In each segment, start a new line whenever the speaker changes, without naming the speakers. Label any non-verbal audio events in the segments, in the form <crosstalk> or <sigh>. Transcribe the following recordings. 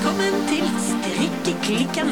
Velkommen til Strikkeklikken.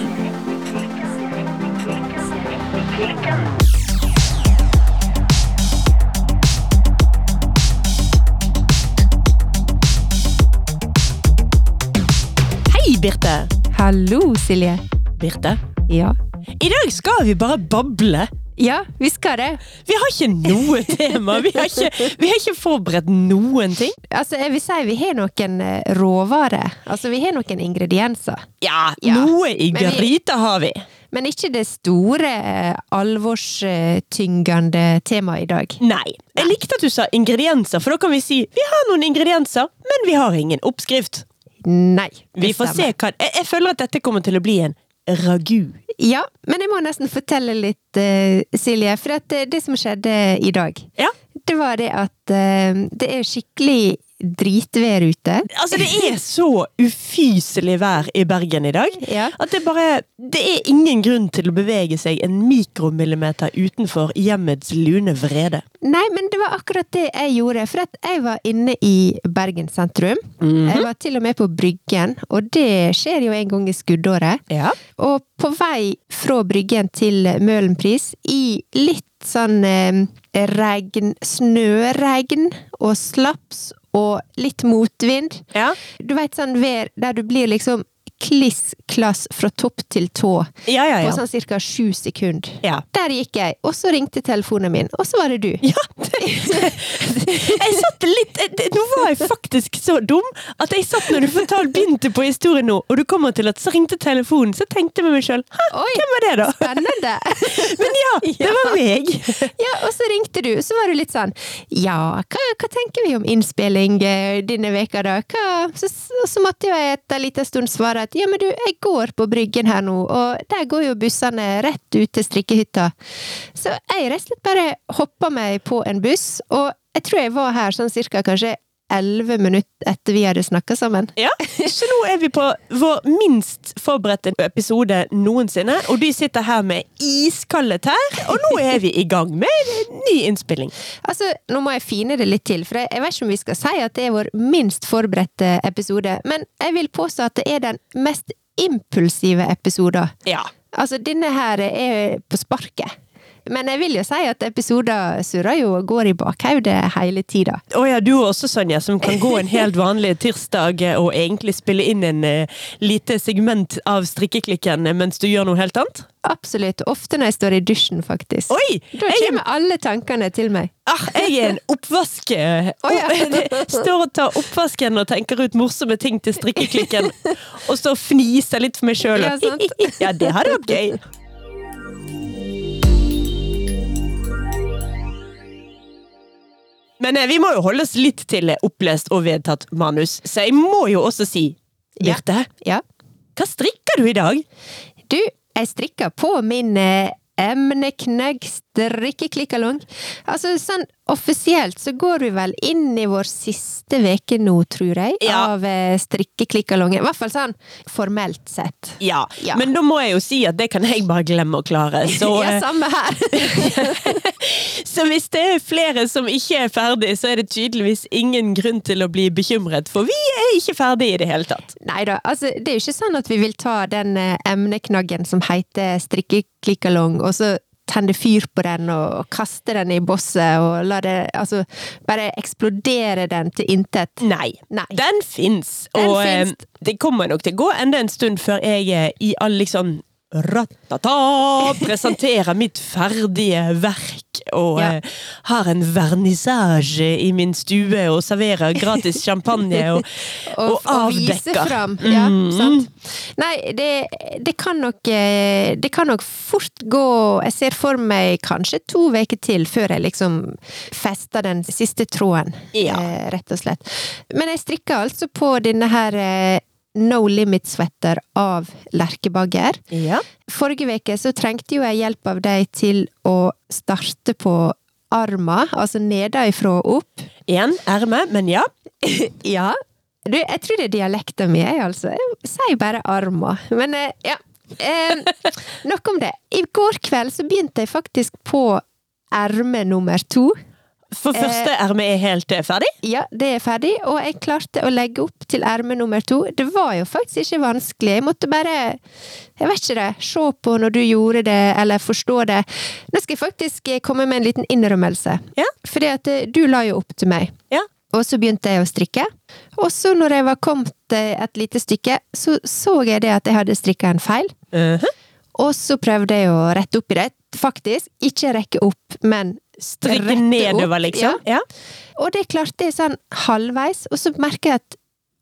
Hei, Birte.
Hallo, Silje.
Birte.
Ja.
I dag skal vi bare bable.
Ja, vi skal det.
Vi har ikke noe <laughs> tema. Vi har ikke, vi har ikke forberedt noen ting.
Altså, jeg vil si vi har noen eh, råvarer. Altså, vi har noen ingredienser.
Ja,
Ja,
noe i gryta har vi.
Men ikke det store, eh, alvorstyngende temaet i dag.
Nei. Jeg likte at du sa ingredienser, for da kan vi si vi har noen ingredienser, men vi har ingen oppskrift.
Nei.
Vi får se hva jeg, jeg føler at dette kommer til å bli en ragu.
Ja, men jeg må nesten fortelle litt, eh, Silje. For at eh, det som skjedde i dag,
Ja.
det var det at eh, det er skikkelig dritvær ute.
Altså, det er så ufyselig vær i Bergen i dag.
Ja.
At det bare Det er ingen grunn til å bevege seg en mikromillimeter utenfor hjemmets lune vrede.
Nei, men det var akkurat det jeg gjorde. For at jeg var inne i Bergen sentrum. Jeg var til og med på Bryggen, og det skjer jo en gang i skuddåret.
Ja.
Og på vei fra Bryggen til Møhlenpris i litt sånn eh, regn, snøregn og slaps og litt motvind.
Ja.
Du veit sånn vær der du blir liksom kliss klass fra topp til tå
Ja, ja,
på sånn cirka sju sekunder.
Ja.
Der gikk jeg, og så ringte telefonen min, og så var det du.
Ja, det, jeg satt litt det- Nå var jeg faktisk så dum at jeg satt når du fortalte begynte på historien nå, og du kommer til at så ringte telefonen, så tenkte jeg med meg sjøl Hvem var det, da?
spennende! <laughs>
Men ja, det var meg. <laughs>
Ja, og så ringte du, og så var du litt sånn Ja, hva, hva tenker vi om innspilling eh, denne veka da? Hva? Så, så måtte jeg etter en liten stund svare at ja, men du, jeg går på Bryggen her nå, og der går jo bussene rett ut til strikkehytta. Så jeg rett og slett bare hoppa meg på en buss, og jeg tror jeg var her sånn cirka kanskje elleve minutter etter vi hadde snakka sammen.
Ja, Så nå er vi på vår minst forberedte episode noensinne, og du sitter her med iskalde tær, og nå er vi i gang med ny innspilling.
Altså, nå må jeg fine det litt til, for jeg vet ikke om vi skal si at det er vår minst forberedte episode, men jeg vil påstå at det er den mest impulsive episoden.
Ja.
Altså, denne her er på sparket. Men jeg vil jo si at episoder surrer jo og går i bakhodet hele tida.
Å ja, du også, Sonja, som kan gå en helt vanlig tirsdag og egentlig spille inn en eh, lite segment av strikkeklikken mens du gjør noe helt annet?
Absolutt. Ofte når jeg står i dusjen, faktisk.
Oi!
Da
Jeg, er-
kommer alle tankene til meg.
ah, jeg er en oppvask...
Oh, <laughs> ja.
Står og tar oppvasken og tenker ut morsomme ting til strikkeklikken. Og står og fniser litt for meg sjøl.
Ja. <laughs>
Ja, det hadde vært gøy. Men eh, vi må jo holde oss litt til eh, opplest og vedtatt manus, så jeg må jo også si,
Ja.
Birte,
Ja.
hva strikker du i dag?
Du, jeg strikker på min eh, emneknøgg strikkeklikkalong. Altså, sånn offisielt så går vi vel inn i vår siste veke nå, tror jeg,
Ja.
av eh, strikkeklikkalongen. I hvert fall sånn formelt sett.
Ja,
Ja.
men da må jeg jo si at det kan jeg bare glemme å klare. Så, <laughs>
ja,
eh,
samme her. <laughs>
så hvis det er flere som ikke er ferdig, så er det tydeligvis ingen grunn til å bli bekymret, for vi er ikke ferdig i det hele tatt.
Nei da, altså, det er jo ikke sånn at vi vil ta den eh, emneknaggen som heter strikkeklikkalong, og så tenne fyr på den og kaste den i bosset og la det Altså, bare eksplodere den til intet.
Nei.
Nei.
Den fins, og
finst.
det kommer nok til å gå enda en stund før jeg eh, i all liksom Ratata! Presenterer mitt ferdige verk og
Ja.
eh, har en vernissasje i min stue og serverer gratis champagne og, <laughs> og,
og, og vise fram. Ja,
Mm.
sant. Nei, det, det kan nok eh, Det kan nok fort gå Jeg ser for meg kanskje to uker til før jeg liksom fester den siste tråden,
Ja.
eh, rett og slett. Men jeg strikker altså på denne her eh, No Limit Sweater av Lerkebagger.
Ja.
Forrige uke så trengte jo jeg hjelp av deg til å starte på arma, altså nedenfra og opp.
Én erme, men ja. <laughs>
Ja. Du, jeg tror det er dialekten min, jeg, altså. Jeg sier bare arma. Men eh, ja. Eh, <laughs> nok om det. I går kveld så begynte jeg faktisk på erme nummer to.
For første erme er helt eh, ferdig?
Ja, det er ferdig, og jeg klarte å legge opp til erme nummer to. Det var jo faktisk ikke vanskelig. Jeg måtte bare, jeg vet ikke det, se på når du gjorde det, eller forstå det. Nå skal jeg faktisk eh, komme med en liten innrømmelse.
Ja.
Fordi at eh, du la jo opp til meg.
Ja.
Og så begynte jeg å strikke. Og så når jeg var kommet eh, et lite stykke, så så jeg det at jeg hadde strikka en feil.
Mhm.
Og så prøvde jeg å rette opp i det. Faktisk. Ikke rekke opp, men
Strikke nedover, liksom? Ja.
Og det klarte jeg sånn halvveis, og så merker jeg at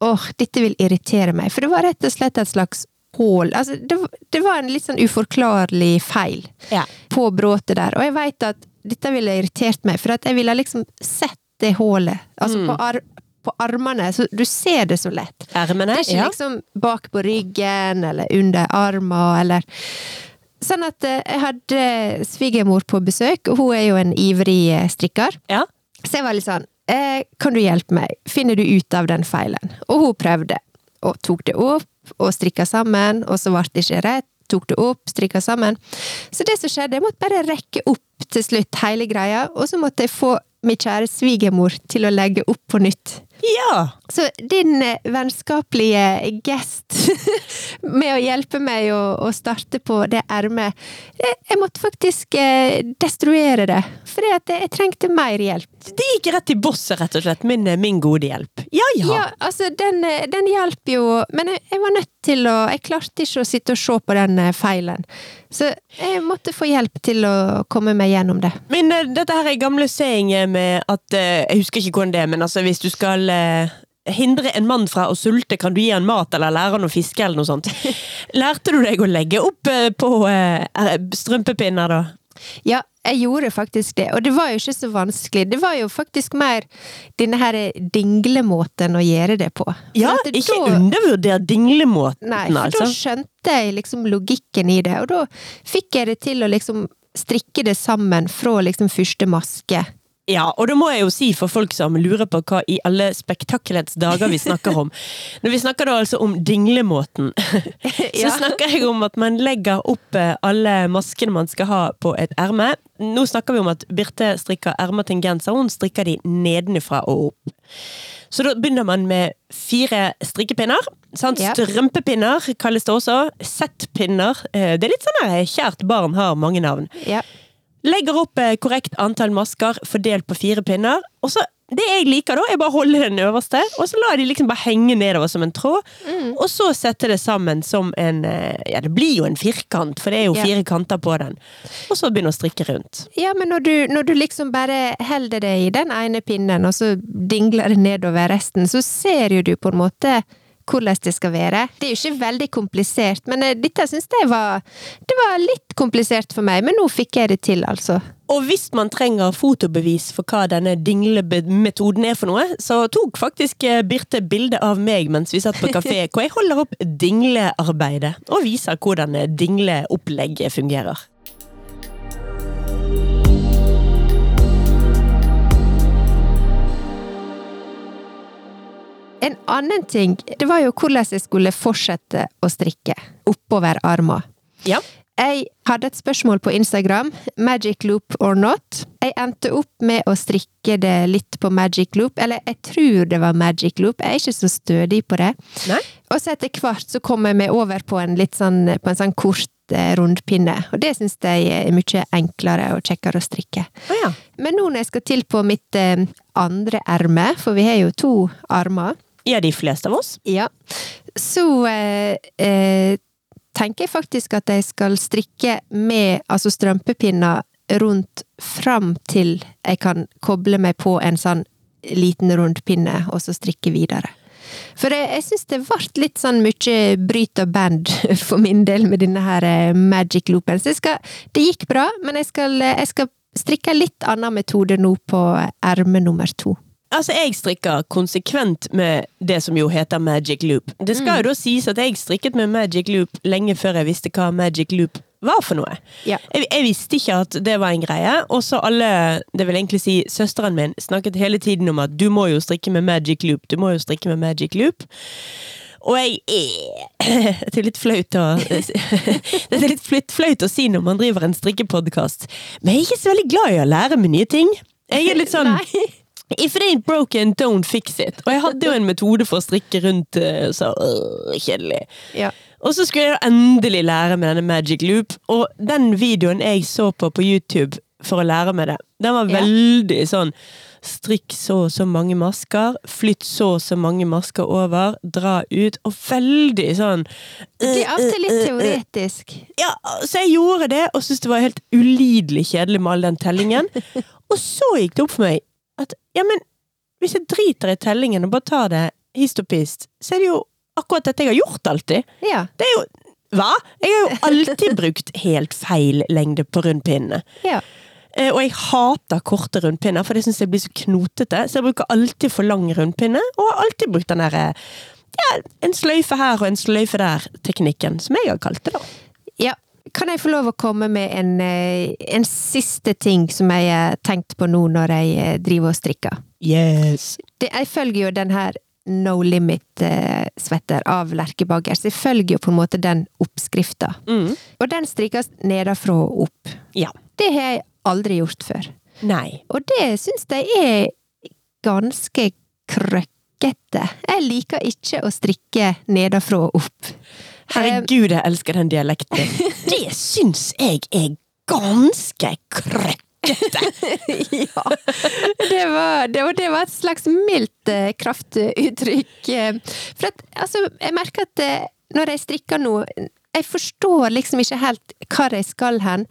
åh, dette vil irritere meg. For det var rett og slett et slags hull. Altså, det, det var en litt sånn uforklarlig feil
Ja.
på bråtet der. Og jeg veit at dette ville irritert meg, for at jeg ville liksom sett det hullet. Altså
Mm.
på, ar på armene, så du ser det så lett.
Ermene?
Det er ikke
Ja.
liksom bak på ryggen, eller under armen, eller Sånn at eh, jeg hadde svigermor på besøk, og hun er jo en ivrig eh, strikker.
Ja.
Så jeg var litt sånn eh, Kan du hjelpe meg? Finner du ut av den feilen? Og hun prøvde, og tok det opp, og strikka sammen, og så ble det ikke rett. Tok det opp, strikka sammen. Så det som skjedde, jeg måtte bare rekke opp til slutt hele greia, og så måtte jeg få min kjære svigermor til å legge opp på nytt.
ja.
Så din eh, vennskapelige gest <laughs> med å hjelpe meg å, å starte på det ermet eh, Jeg måtte faktisk eh, destruere det, fordi jeg trengte mer hjelp.
Det gikk rett i bosset, rett og slett. Min, min gode hjelp. Ja, ja.
Ja, altså, den, den hjalp jo, men jeg, jeg var nødt til å Jeg klarte ikke å sitte og se på den feilen. Så jeg måtte få hjelp til å komme meg gjennom det.
Men dette her er gamle saying med at Jeg husker ikke hvordan det er, men altså hvis du skal hindre en mann fra å sulte, kan du gi han mat eller lære han å fiske eller noe sånt. <laughs> Lærte du deg å legge opp eh, på eh, er- strømpepinner, da?
Ja, jeg gjorde faktisk det, og det var jo ikke så vanskelig. Det var jo faktisk mer denne her dinglemåten å gjøre det på. For
Ja,
det
ikke
da-
undervurder dinglemåten,
Nei, for
altså.
da skjønte jeg liksom logikken i det, og da fikk jeg det til å liksom strikke det sammen fra liksom første maske.
Ja, og da må jeg jo si for folk som lurer på hva i alle spektakelets dager vi snakker om. <laughs> Når vi snakker da altså om dinglemåten, <laughs> så snakker jeg om at man legger opp eh, alle maskene man skal ha på et erme. Nå snakker vi om at Birte strikker ermer til en genser, hun strikker de nedenfra og opp. Så da begynner man med fire strikkepinner. Sant?
Yep.
Strømpepinner kalles det også. Z-pinner. Det er litt sånn her kjært barn har mange navn.
Ja.
Legger opp eh, korrekt antall masker fordelt på fire pinner. Og så, det jeg liker da, er bare å holde den øverste, og så lar jeg de liksom bare henge nedover som en tråd.
Mm.
Og så sette det sammen som en eh, Ja, det blir jo en firkant, for det er jo fire kanter på den. Og så begynne å strikke rundt.
Ja, men når du, når du liksom bare holder det i den ene pinnen, og så dingler det nedover resten, så ser jo du på en måte hvordan det skal være. Det er jo ikke veldig komplisert, men eh, dette syns jeg var Det var litt komplisert for meg, men nå fikk jeg det til, altså.
Og hvis man trenger fotobevis for hva denne dinglemetoden er for noe, så tok faktisk eh, Birte bilde av meg mens vi satt på kafé, <laughs> hvor jeg holder opp dinglearbeidet, og viser hvordan dingleopplegget fungerer.
En annen ting, det var jo hvordan jeg skulle fortsette å strikke oppover armen.
Ja.
Jeg hadde et spørsmål på Instagram, magic loop or not. Jeg endte opp med å strikke det litt på magic loop, eller jeg tror det var magic loop, jeg er ikke så stødig på det.
Nei?
Og så etter hvert så kom jeg meg over på en litt sånn, på en sånn kort eh, rundpinne, og det syns jeg er mye enklere og kjekkere å strikke.
Å ja.
Men nå når jeg skal til på mitt eh, andre erme, for vi har jo to armer,
Ja, de fleste av oss.
ja. Så eh, eh, tenker jeg faktisk at jeg skal strikke med altså strømpepinner rundt fram til jeg kan koble meg på en sånn liten rund pinne, og så strikke videre. For jeg, jeg syns det ble litt sånn mye bryt og band <laughs> for min del med denne her eh, magic loopen. Så skal, det gikk bra, men jeg skal, eh, jeg skal strikke litt annen metode nå på erme nummer to.
Altså, jeg strikker konsekvent med det som jo heter magic loop. Det skal jo da sies at jeg strikket med magic loop lenge før jeg visste hva magic loop var for noe.
Ja.
Jeg, jeg visste ikke at det var en greie, og så alle, det vil egentlig si søsteren min, snakket hele tiden om at du må jo strikke med magic loop, du må jo strikke med magic loop. Og jeg er <laughs> Det er litt flaut å <laughs> Det er litt flaut, flaut å si når man driver en strikkepodkast, men jeg er ikke så veldig glad i å lære meg nye ting. Jeg er litt sånn <laughs>
Nei.
If it ain't broken, don't fix it. Og jeg hadde jo en metode for å strikke rundt eh, så øh, kjedelig.
Ja.
Og så skulle jeg endelig lære med denne Magic Loop, og den videoen jeg så på på YouTube for å lære meg det, den var
Ja.
veldig sånn Strikk så og så mange masker, flytt så og så mange masker over, dra ut, og veldig sånn
Det blir alltid litt
øh, øh, øh.
teoretisk.
Ja, så jeg gjorde det, og syntes det var helt ulidelig kjedelig med all den tellingen. <laughs> Og så gikk det opp for meg at ja, men hvis jeg driter i tellingen og bare tar det hist og pist, så er det jo akkurat dette jeg har gjort alltid.
Ja.
Det er jo Hva? Jeg har jo alltid <laughs> brukt helt feil lengde på rundpinnene.
ja.
Eh, Og jeg hater korte rundpinner, for det syns jeg blir så knotete. Så jeg bruker alltid for lang rundpinne, og har alltid brukt den derre ja, en sløyfe her og en sløyfe der-teknikken, som jeg har kalt det, da.
ja. Kan jeg få lov å komme med en, eh, en siste ting som jeg har tenkt på nå når jeg eh, driver og strikker?
Yes.
Det, jeg følger jo den her No Limit-svetter av Lerkebagger, så jeg følger jo på en måte den oppskrifta.
Mm.
Og den strikkes nedenfra og opp.
Ja.
Det har jeg aldri gjort før.
Nei.
Og det syns jeg er ganske krøkkete. Jeg liker ikke å strikke nedenfra og opp.
Herregud, jeg elsker den dialekten. <laughs> Det syns jeg er ganske krøkkete. <laughs>
ja. Det var, det, var, det var et slags mildt eh, kraftuttrykk. eh. For at, altså, jeg merker at eh, når jeg strikker nå jeg forstår liksom ikke helt hvor jeg skal hen.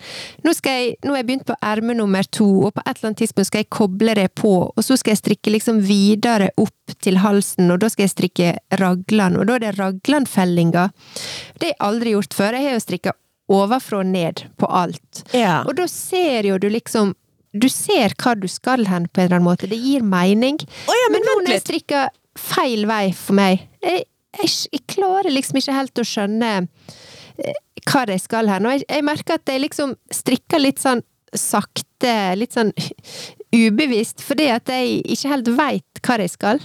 Nå, skal jeg, nå har jeg begynt på erme nummer to, og på et eller annet tidspunkt skal jeg koble det på, og så skal jeg strikke liksom videre opp til halsen, og da skal jeg strikke raglan, og da er det raglanfellinga. Det har jeg aldri gjort før. Jeg har jo strikka ovenfra og ned på alt.
Ja.
Og da ser jo du liksom Du ser hva du skal hen, på en eller annen måte. Det gir mening.
Oh ja, men
Men nå når jeg strikker feil vei for meg Jeg, jeg, jeg klarer liksom ikke helt å skjønne hva jeg skal her. Nå, jeg, jeg merker at jeg liksom strikker litt sånn sakte, litt sånn ubevisst, fordi at jeg ikke helt veit hva jeg skal.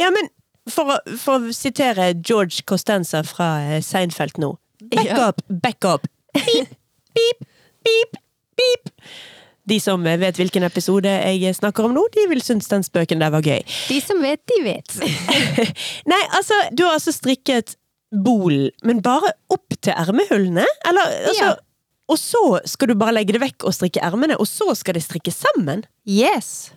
Ja, men for, å- for å sitere George Costanza fra eh, Seinfeld nå. Back
Ja.
up, back up. Pip, pip, pip, pip. De som vet hvilken episode jeg snakker om nå, de vil synes den spøken der var gøy.
De som vet, de vet. <laughs>
Nei, altså, du har altså strikket bol, men bare opp til ermehullene? Eller, altså,
Ja.
Og så skal du bare legge det vekk og strikke ermene, og så skal det strikkes sammen?
Yes.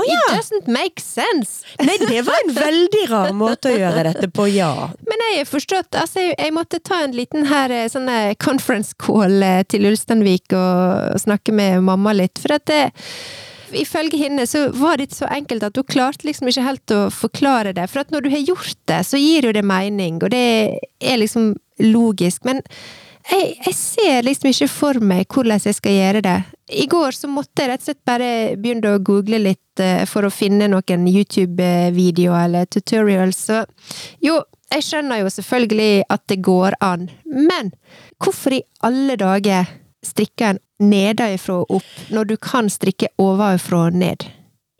Oh, ja!
It doesn't make sense.
Nei, det var en veldig rar måte å gjøre dette på, ja.
Men jeg har forstått altså jeg, jeg måtte ta en liten her eh, sånn eh, conference call eh, til Ulsteinvik og, og snakke med mamma litt, for at det Ifølge henne så var det ikke så enkelt at hun klarte liksom ikke helt å forklare det. For at når du har gjort det, så gir jo det mening, og det er liksom logisk. Men jeg, jeg ser liksom ikke for meg hvordan jeg skal gjøre det. I går så måtte jeg rett og slett bare begynne å google litt eh, for å finne noen YouTube-videoer eller tutorials. Så jo, jeg skjønner jo selvfølgelig at det går an, men hvorfor i alle dager strikker en nedenfra og opp, når du kan strikke ovenfra og ned?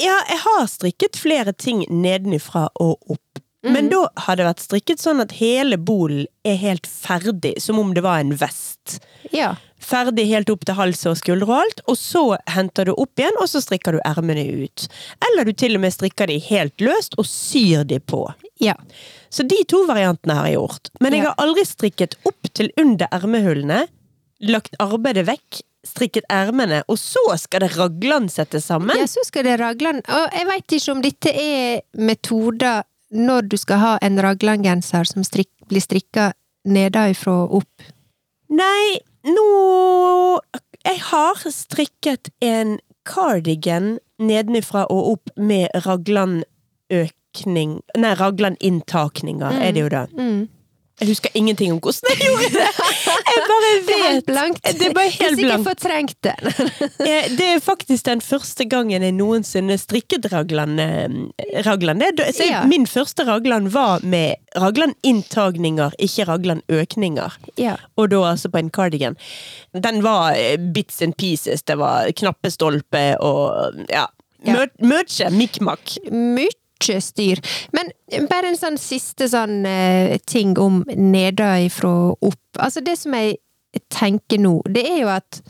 Ja, jeg har strikket flere ting nedenfra og opp. Men da har det vært strikket sånn at hele bolen er helt ferdig, som om det var en vest.
Ja.
Ferdig helt opp til hals og skuldre og alt, og så henter du opp igjen, og så strikker du ermene ut. Eller du til og med strikker de helt løst og syr de på.
Ja.
Så de to variantene har jeg gjort. Men jeg har aldri strikket opp til under ermehullene, lagt arbeidet vekk, strikket ermene, og så skal det raglene settes sammen.
ja, så skal det raglan Og jeg veit ikke om dette er metoder når du skal ha en raglangenser som strik, blir strikka nedenfra og opp.
Nei, nå Jeg har strikket en cardigan nedenfra og opp med raglanøkning Nei, raglan-inntakninger er det jo da.
Mm.
Jeg husker ingenting om hvordan jeg gjorde det! Jeg bare
Det er helt
vet.
blankt.
Det er bare helt blankt.
fortrengt det. <laughs>
Eh, Det er faktisk den første gangen jeg noensinne strikket raglan. eh, raglan. Det, så jeg,
Ja.
Min første raglan var med raglan-inntagninger, ikke raglan-økninger.
Ja.
Og da altså på en cardigan. Den var eh, bits and pieces. Det var knappestolpe og ja.
Ja.
Mø- Møtje, mikk-makk.
Mye styr. Men bare en sånn siste sånn eh, ting om nedenfra fra opp. Altså det som jeg tenker nå, det er jo at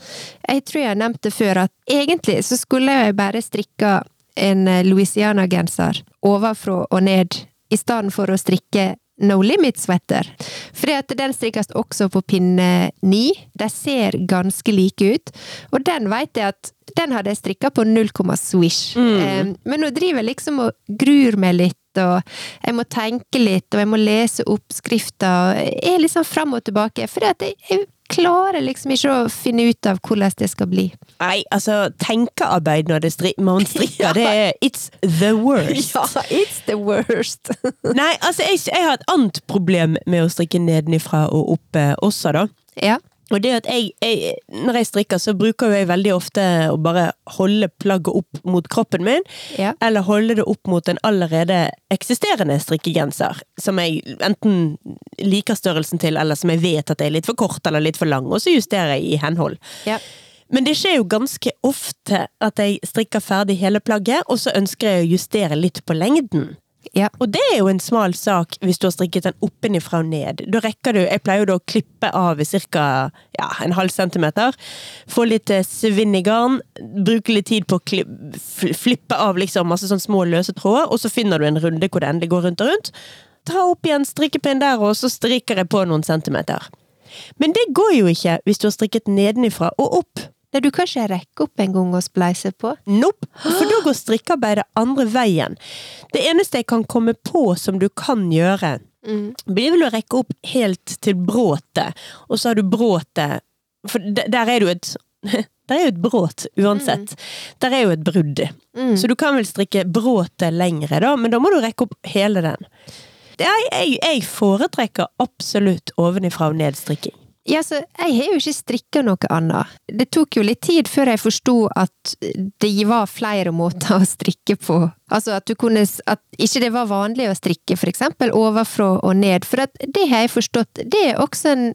Jeg tror jeg har nevnt det før, at egentlig så skulle jeg bare strikka en eh, Louisiana-genser ovenfra og ned, i stedet for å strikke No Limit-sweater. For den strikkes også på pinne ni. De ser ganske like ut. Og den vet jeg at den hadde jeg strikka på 0, swish. Eh, men nå driver jeg liksom og gruer meg litt, og jeg må tenke litt, og jeg må lese oppskrifter. Jeg er liksom fram og tilbake. for at jeg, jeg klarer liksom ikke å finne ut av hvordan det skal bli.
Nei, altså, tenkearbeid når det stri man strikker, det er <laughs> It's the worst.
Ja, it's the worst! <laughs>
Nei, altså, jeg, jeg har et annet problem med å strikke nedenifra og oppe også, da.
ja.
Og det at jeg, jeg, Når jeg strikker, så bruker jeg veldig ofte å bare holde plagget opp mot kroppen min,
Ja.
eller holde det opp mot en allerede eksisterende strikkegenser, som jeg enten liker størrelsen til, eller som jeg vet at er litt for kort eller litt for lang, og så justerer jeg i henhold.
Ja.
Men det skjer jo ganske ofte at jeg strikker ferdig hele plagget, og så ønsker jeg å justere litt på lengden.
Ja.
Og det er jo en smal sak hvis du har strikket den oppenifra og ned. Da rekker du Jeg pleier jo da å klippe av ca. Ja, en halv centimeter. Få litt eh, svinn i garn. Bruke litt tid på å flippe av liksom masse sånn små løse tråder, og så finner du en runde hvor det endelig går rundt og rundt. Ta opp igjen strikkepinn der, og så strikker jeg på noen centimeter. Men det går jo ikke hvis du har strikket nedenifra og opp.
Nei, du kan ikke rekke opp en gang og spleise på.
Nope, for da går strikkearbeidet andre veien. Det eneste jeg kan komme på som du kan gjøre, blir vel å rekke opp helt til bråtet, og så har du bråtet For der er det jo et <laughs> der er jo et bråt, uansett. Der er jo et brudd. Så du kan vel strikke bråtet lengre, da, men da må du rekke opp hele den. Er, jeg, jeg foretrekker absolutt ovenifra og ned-strikking.
Ja, så jeg har jo ikke strikka noe annet. Det tok jo litt tid før jeg forsto at det var flere måter å strikke på. Altså at du kunne At ikke det var vanlig å strikke for eksempel ovenfra og ned. For det har jeg forstått, det er også en,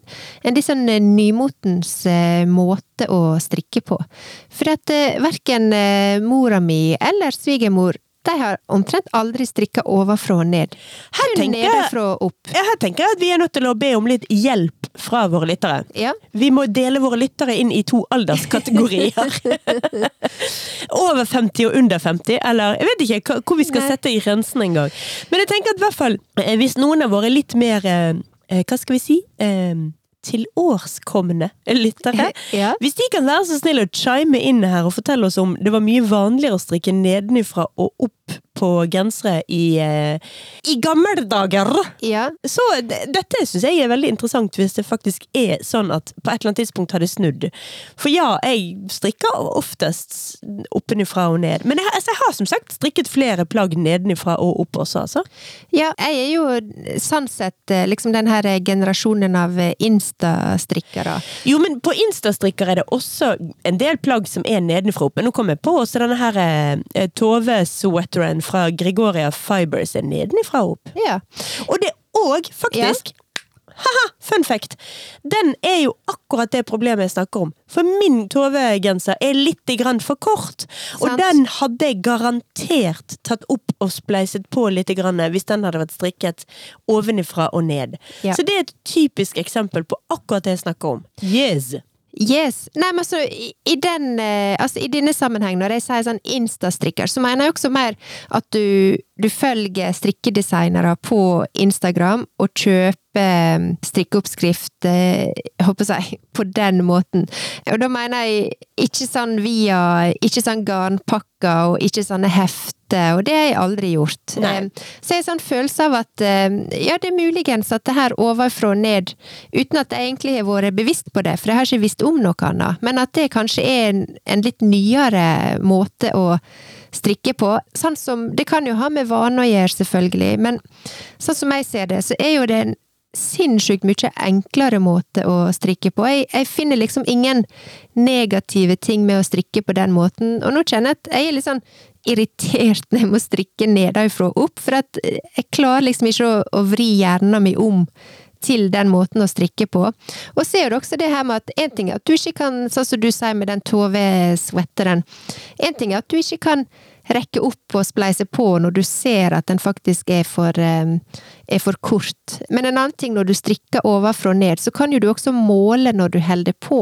en litt sånn nymotens eh, måte å strikke på. For at eh, verken eh, mora mi eller svigermor de har omtrent aldri strikka ovenfra og ned.
Her
Kun
tenker
nedenfra og opp.
Ja, Her tenker jeg at vi er nødt til å be om litt hjelp fra våre lyttere.
Ja.
Vi må dele våre lyttere inn i to alderskategorier. <laughs> Over 50 og under 50, eller jeg vet ikke hvor vi skal
Nei.
sette i grensen engang. Men jeg tenker at i hvert fall, eh, hvis noen av våre litt mer, eh, eh, hva skal vi si, eh, tilårskomne lyttere, <laughs>
Ja.
hvis de kan være så snill å chime inn her og fortelle oss om det var mye vanligere å strikke nedenifra og opp på gensere i, eh, i gamle dager.
ja.
Så dette syns jeg er veldig interessant, hvis det faktisk er sånn at på et eller annet tidspunkt har det snudd. For ja, jeg strikker oftest oppenifra og ned. Men jeg, har- altså, jeg har som sagt strikket flere plagg nedenifra og opp også, altså.
Ja, jeg er jo sånn sett eh, liksom den her generasjonen av instastrikkere.
Jo, men på instastrikkere er det også en del plagg som er nedenfra og opp. Men nå kom jeg på også denne her eh, Tove-sweateren fra Gregoria Fibers er nedenifra og opp.
Ja.
Og det òg, faktisk Haha, fun fact! Den er jo akkurat det problemet jeg snakker om. For min Tove-genser er litt grann for kort. Og den hadde jeg garantert tatt opp og spleiset på litt grann hvis den hadde vært strikket ovenifra og ned.
Ja.
Så det er et typisk eksempel på akkurat det jeg snakker om. Yes!
Yes. Nei, men altså, i, i den eh, Altså, i denne sammenheng, når jeg sier sånn Insta-strikker, så mener jeg også mer at du, du følger strikkedesignere på Instagram og kjøper eh, strikkeoppskrift, jeg håper jeg, på den måten. Og da mener jeg ikke sånn via Ikke sånn garnpakker og ikke sånne hefter, og det har jeg aldri gjort.
Nei.
Så jeg har sånn følelse av at ja, det er muligens at det her ovenfra og ned, uten at jeg egentlig har vært bevisst på det, for jeg har ikke visst om noe annet, men at det kanskje er en, en litt nyere måte å strikke på. Sånn som Det kan jo ha med vane å gjøre, selvfølgelig, men sånn som jeg ser det, så er jo det en sinnssykt mye enklere måte å strikke på. Jeg, jeg finner liksom ingen negative ting med å strikke på den måten, og nå kjenner jeg at jeg er litt sånn irritert når jeg må strikke nedenfra og opp, for at jeg klarer liksom ikke å, å vri hjernen min om til den måten å strikke på. Og så er det også det her med at en ting er at du ikke kan, sånn som du sier med den Tove-sweateren, en ting er at du ikke kan rekke opp og spleise på når du ser at den faktisk er for, eh, er for kort. Men en annen ting, når du strikker ovenfra og ned, så kan jo du også måle når du holder på.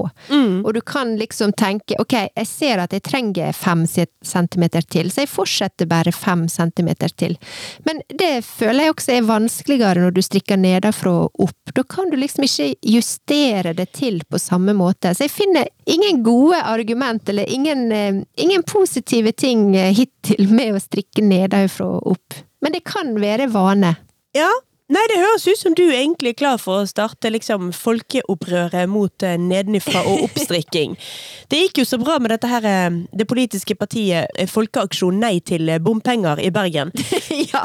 Og du kan liksom tenke ok, jeg ser at jeg trenger fem centimeter til, så jeg fortsetter bare fem centimeter til. Men det føler jeg også er vanskeligere når du strikker nedenfra og opp. Da kan du liksom ikke justere det til på samme måte. Så jeg finner ingen gode argument, eller ingen, eh, ingen positive ting eh, hittil med å strikke nedenfra og opp. Men det kan være vane.
Ja. Nei, det høres ut som du egentlig er klar for å starte liksom folkeopprøret mot eh, nedenifra og oppstrikking. <laughs> Det gikk jo så bra med dette her, eh, det politiske partiet eh, Folkeaksjon nei til bompenger i Bergen. <laughs>
ja.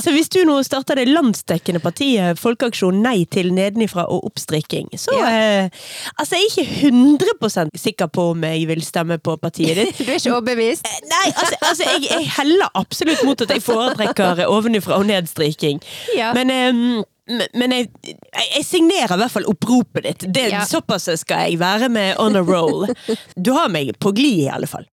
Så hvis du nå starter det landsdekkende partiet Folkeaksjon nei til nedenifra og oppstrikking, så
Ja.
eh, Altså, jeg er ikke 100 sikker på om jeg vil stemme på partiet ditt. <laughs>
Du er ikke overbevist?
Nei, altså, altså jeg, jeg heller absolutt mot at jeg foretrekker ovenifra og nedstriking.
Ja.
Men, ehm, men- jeg, jeg signerer i hvert fall oppropet ditt. Det,
Ja.
Såpass skal jeg være med on a roll. <laughs> Du har meg på glid, i alle fall.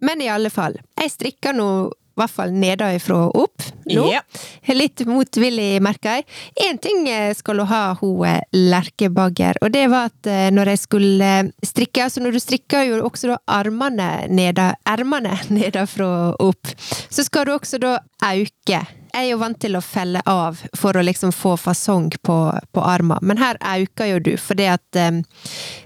Men i alle fall, jeg strikker nå i hvert fall nedenfra og opp nå.
Ja.
Litt motvillig, merker jeg. Én ting eh, skal hun ha, hun Lerkebagger, og det var at eh, når jeg skulle strikke Altså når du strikker jo også da armene nedenfra <laughs> og opp, så skal du også da auke. Jeg er jo vant til å felle av for å liksom få fasong på, på armen, men her auker jo du, fordi at um,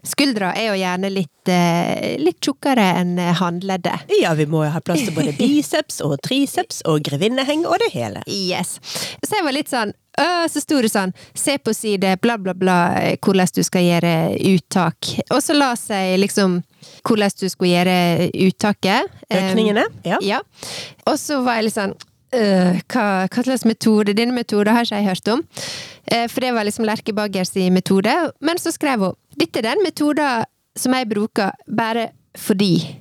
skuldra er jo gjerne litt, uh, litt tjukkere enn håndleddet.
Ja, vi må jo ha plass til både <laughs> biceps og triceps og grevinneheng og det hele.
Yes. Så jeg var litt sånn øh, Så sto det sånn Se på side bla, bla, bla hvordan du skal gjøre uttak. Og så la seg liksom hvordan du skulle gjøre uttaket.
Økningene? Ja.
Ja. Og så var jeg litt sånn øh, hva, hva slags metode? Din metode har ikke jeg hørt om. Eh, for det var liksom Lerke Baggers metode. Men så skrev hun dette er den metoden som jeg bruker bare fordi.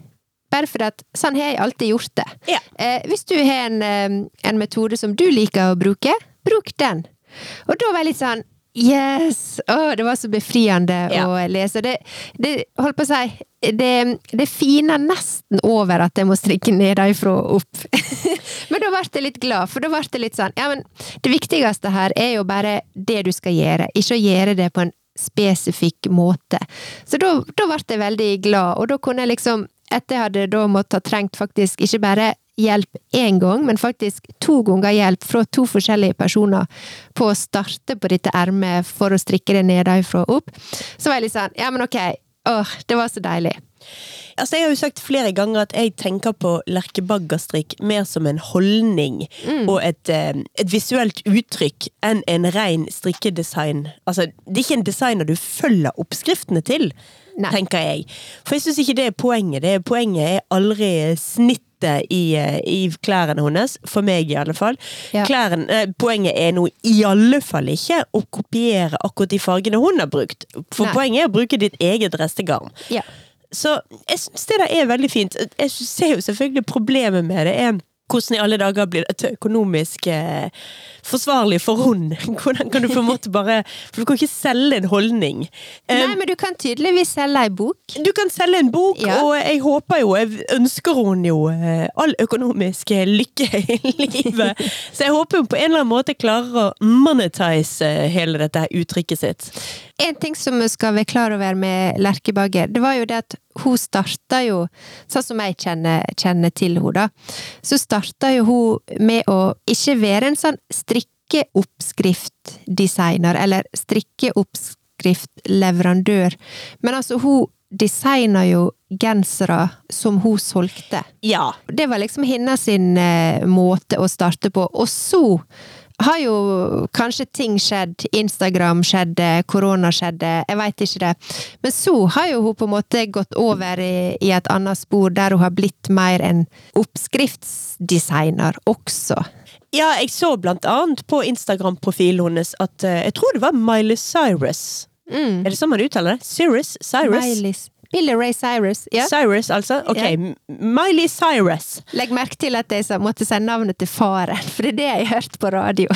Bare fordi at sånn har jeg alltid gjort det.
Ja.
Eh, hvis du har en, eh, en metode som du liker å bruke, bruk den. Og da var jeg litt sånn Yes! Oh, det var så befriende
Ja.
å lese. Det, det holdt på å si det, det finer nesten over at jeg må strikke nedenfra og opp. <laughs> men da ble jeg litt glad, for da ble det litt sånn Ja, men det viktigste her er jo bare det du skal gjøre, ikke å gjøre det på en spesifikk måte. Så da, da ble jeg veldig glad, og da kunne jeg liksom etter jeg hadde da måttet ha trengt faktisk ikke bare hjelp én gang, men faktisk to ganger hjelp fra to forskjellige personer på å starte på dette ermet for å strikke det nedenfra og opp, så var jeg litt sånn Ja, men ok. Åh, det var så deilig.
Altså, jeg har jo sagt flere ganger at jeg tenker på lerkebaggerstrikk mer som en holdning og et, eh, et visuelt uttrykk enn en ren strikkedesign. Altså, det er ikke en designer du følger oppskriftene til,
Nei.
tenker jeg. For jeg syns ikke det er poenget. Det er poenget er aldri snittet i, eh, i klærne hennes, for meg i alle fall.
Ja.
Klærne, eh, poenget er nå i alle fall ikke å kopiere akkurat de fargene hun har brukt. For
Nei.
poenget er å bruke ditt eget restegarn.
Ja.
Så jeg syns det der er veldig fint. Jeg ser jo selvfølgelig problemet med det. er hvordan i alle dager blir dette økonomisk eh, forsvarlig for hun? <laughs> Hvordan kan du på en måte bare For du kan ikke selge en holdning. Eh,
Nei, men du kan tydeligvis selge ei bok.
du kan selge en bok,
Ja.
og jeg håper jo Jeg ønsker hun jo eh, all økonomisk eh, lykke i <laughs> livet. Så jeg håper hun på en eller annen måte klarer å monetize eh, hele dette uttrykket sitt.
En ting som vi skal være klar over med Lerke Bagger, det var jo det at hun starta jo, sånn som jeg kjenner, kjenner til henne, da, så starta jo hun med å ikke være en sånn strikkeoppskriftdesigner, eller strikkeoppskriftleverandør, men altså hun designa jo gensere som hun solgte.
Ja.
Det var liksom hennes sin eh, måte å starte på. Og så har jo kanskje ting skjedd. Instagram skjedde, korona skjedde, jeg veit ikke det. Men så har jo hun på en måte gått over i, i et annet spor, der hun har blitt mer en oppskriftsdesigner også.
Ja, jeg så blant annet på Instagram-profilen hennes at uh, jeg tror det var Miley Cyrus.
Mm.
Er det sånn man uttaler det? Cyrus? Cyrus?
Miley, Billy Ray Cyrus. Ja.
Cyrus, altså. Ok,
Ja.
Miley Cyrus.
Legg merke til at jeg måtte si navnet til faren, for det er det jeg hørte på radio.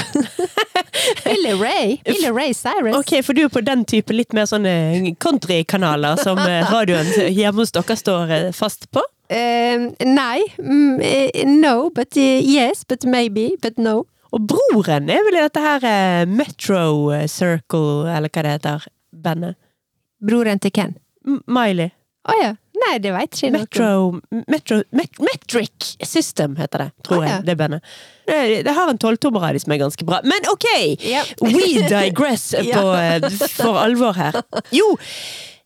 <laughs> Billy Ray. Billy Ray Cyrus.
Ok, for du er på den type litt mer sånne countrykanaler som eh, <laughs> radioen hjemme hos dere står eh, fast på?
Uh, nei. Mm, eh, no, but yes, but maybe, but no.
Og broren er vel i dette her Metro Circle, eller hva det heter, bandet?
Broren til Ken.
Miley.
Å ja. Nei, det veit ikke.
Metro, Metro Met Metric System heter det, tror
oh, ja.
jeg, det bandet. Det, det har en tolvtommer som er ganske bra. Men ok!
Yep.
We digress <laughs> på, eh, for alvor her. Jo!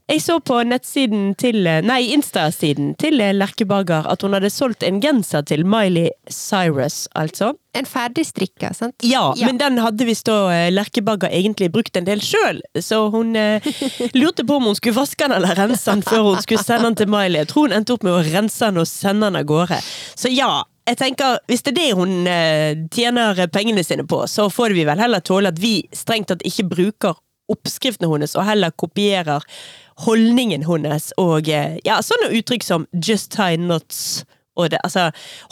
Jeg så på nettsiden til eh, Nei, Insta-siden til eh, Lerke Bager at hun hadde solgt en genser til Miley Cyrus, altså.
En ferdigstrikka, sant?
Ja,
Ja.
men den hadde visst da Lerkebagger Lerke Bagger egentlig brukt en del sjøl, så hun eh, <laughs> lurte på om hun skulle vaske den eller rense den før hun skulle sende den til Miley. Jeg tror hun endte opp med å rense den og sende den av gårde. Så ja, jeg tenker, hvis det er det hun eh, tjener pengene sine på, så får vi vel heller tåle at vi strengt tatt ikke bruker oppskriftene hennes, og heller kopierer holdningen hennes og eh, ja, sånne uttrykk som 'just tie knots'. Det, altså,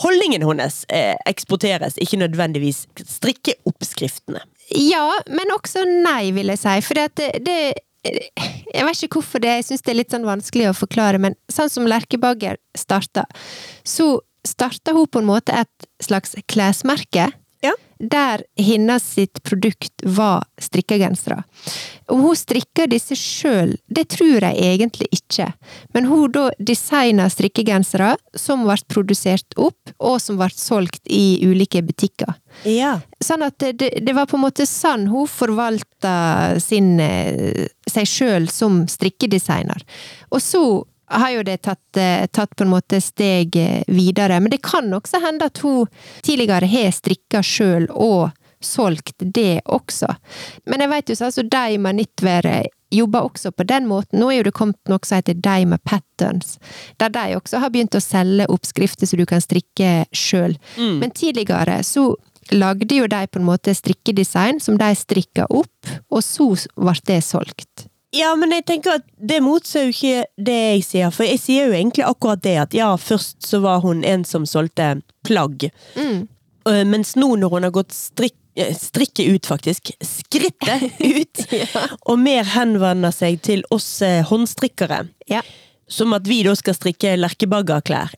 holdningen hennes eh, eksporteres, ikke nødvendigvis strikkeoppskriftene.
Ja, men også nei, vil jeg si. For det, det Jeg vet ikke hvorfor det, jeg syns det er litt sånn vanskelig å forklare, men sånn som Lerkebagger starta, så starta hun på en måte et slags klesmerke. Der hennes sitt produkt var strikkegensere. Om hun strikker disse sjøl, det tror jeg egentlig ikke. Men hun da designa strikkegensere som ble produsert opp, og som ble solgt i ulike butikker.
Ja.
Sånn at det, det var på en måte sånn hun forvalta sin, eh, seg sjøl som strikkedesigner. Og så har jo det tatt, eh, tatt på en måte steg eh, videre. Men det kan også hende at hun tidligere har strikka sjøl og solgt det også. Men jeg vet jo sånn, de med Knitwear jobber også på den måten. Nå er jo det kommet noe som heter Daima Patterns, der de også har begynt å selge oppskrifter som du kan strikke sjøl. Men tidligere så lagde jo de på en måte strikkedesign som de strikka opp, og så ble det solgt.
Ja, men jeg tenker at det motsier jo ikke det jeg sier, for jeg sier jo egentlig akkurat det at ja, først så var hun en som solgte plagg,
Mm.
Øh, mens nå når hun har gått strikk, eh, strikket ut faktisk, skrittet <laughs> ut, og mer henvender seg til oss eh, håndstrikkere,
Ja.
som at vi da skal strikke lerkebaggerklær,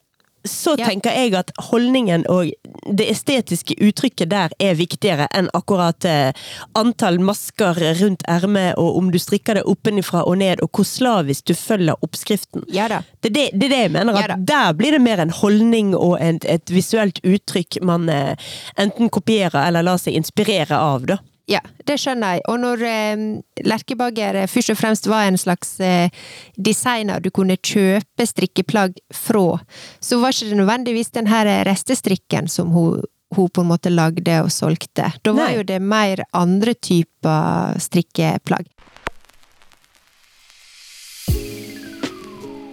så
Ja.
tenker jeg at holdningen og det estetiske uttrykket der er viktigere enn akkurat eh, antall masker rundt ermet, og om du strikker det oppenifra og ned, og hvor slavisk du følger oppskriften.
Ja.
Det er det, det, det jeg mener, at der blir det mer en holdning og et, et visuelt uttrykk man eh, enten kopierer eller lar seg inspirere av, da.
Ja, det skjønner jeg. Og når eh, Lerkebagger eh, først og fremst var en slags eh, designer du kunne kjøpe strikkeplagg fra, så var ikke det nødvendigvis den her restestrikken som hun, hun på en måte lagde og solgte. Da var
Nei.
jo det mer andre typer strikkeplagg.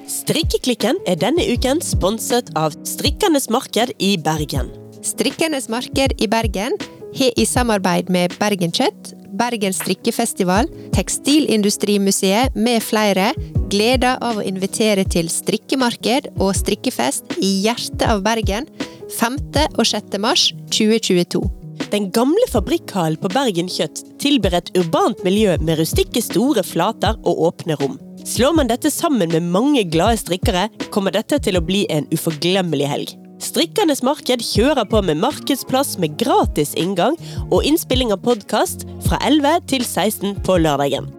Strikkeklikken er denne uken sponset av Strikkenes Marked i Bergen.
Strikkenes marked i Bergen har i samarbeid med Bergen Kjøtt, Bergen strikkefestival, Tekstilindustrimuseet med flere gleder av å invitere til strikkemarked og strikkefest i hjertet av Bergen 5. og 6. mars 2022.
Den gamle fabrikkhallen på Bergen Kjøtt tilber et urbant miljø med rustikke store flater og åpne rom. Slår man dette sammen med mange glade strikkere, kommer dette til å bli en uforglemmelig helg. Strikkernes Marked kjører på med markedsplass med gratis inngang og innspilling av podkast fra 11 til 16 på lørdagen.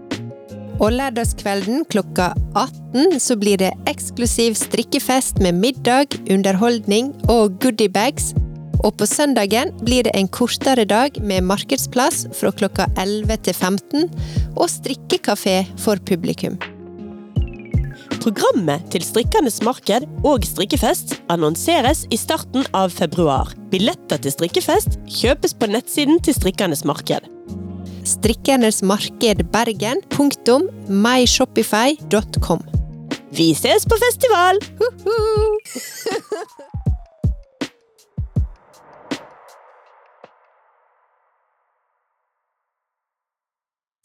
Og lørdagskvelden klokka 18 så blir det eksklusiv strikkefest med middag, underholdning og goodiebags. Og på søndagen blir det en kortere dag med markedsplass fra klokka 11 til 15 og strikkekafé for publikum.
Programmet til Strikkernes Marked og strikkefest annonseres i starten av februar. Billetter til strikkefest kjøpes på nettsiden til Strikkernes Marked.
Strikkernes marked Bergen. Punktum myshopify.com.
Vi ses på festival!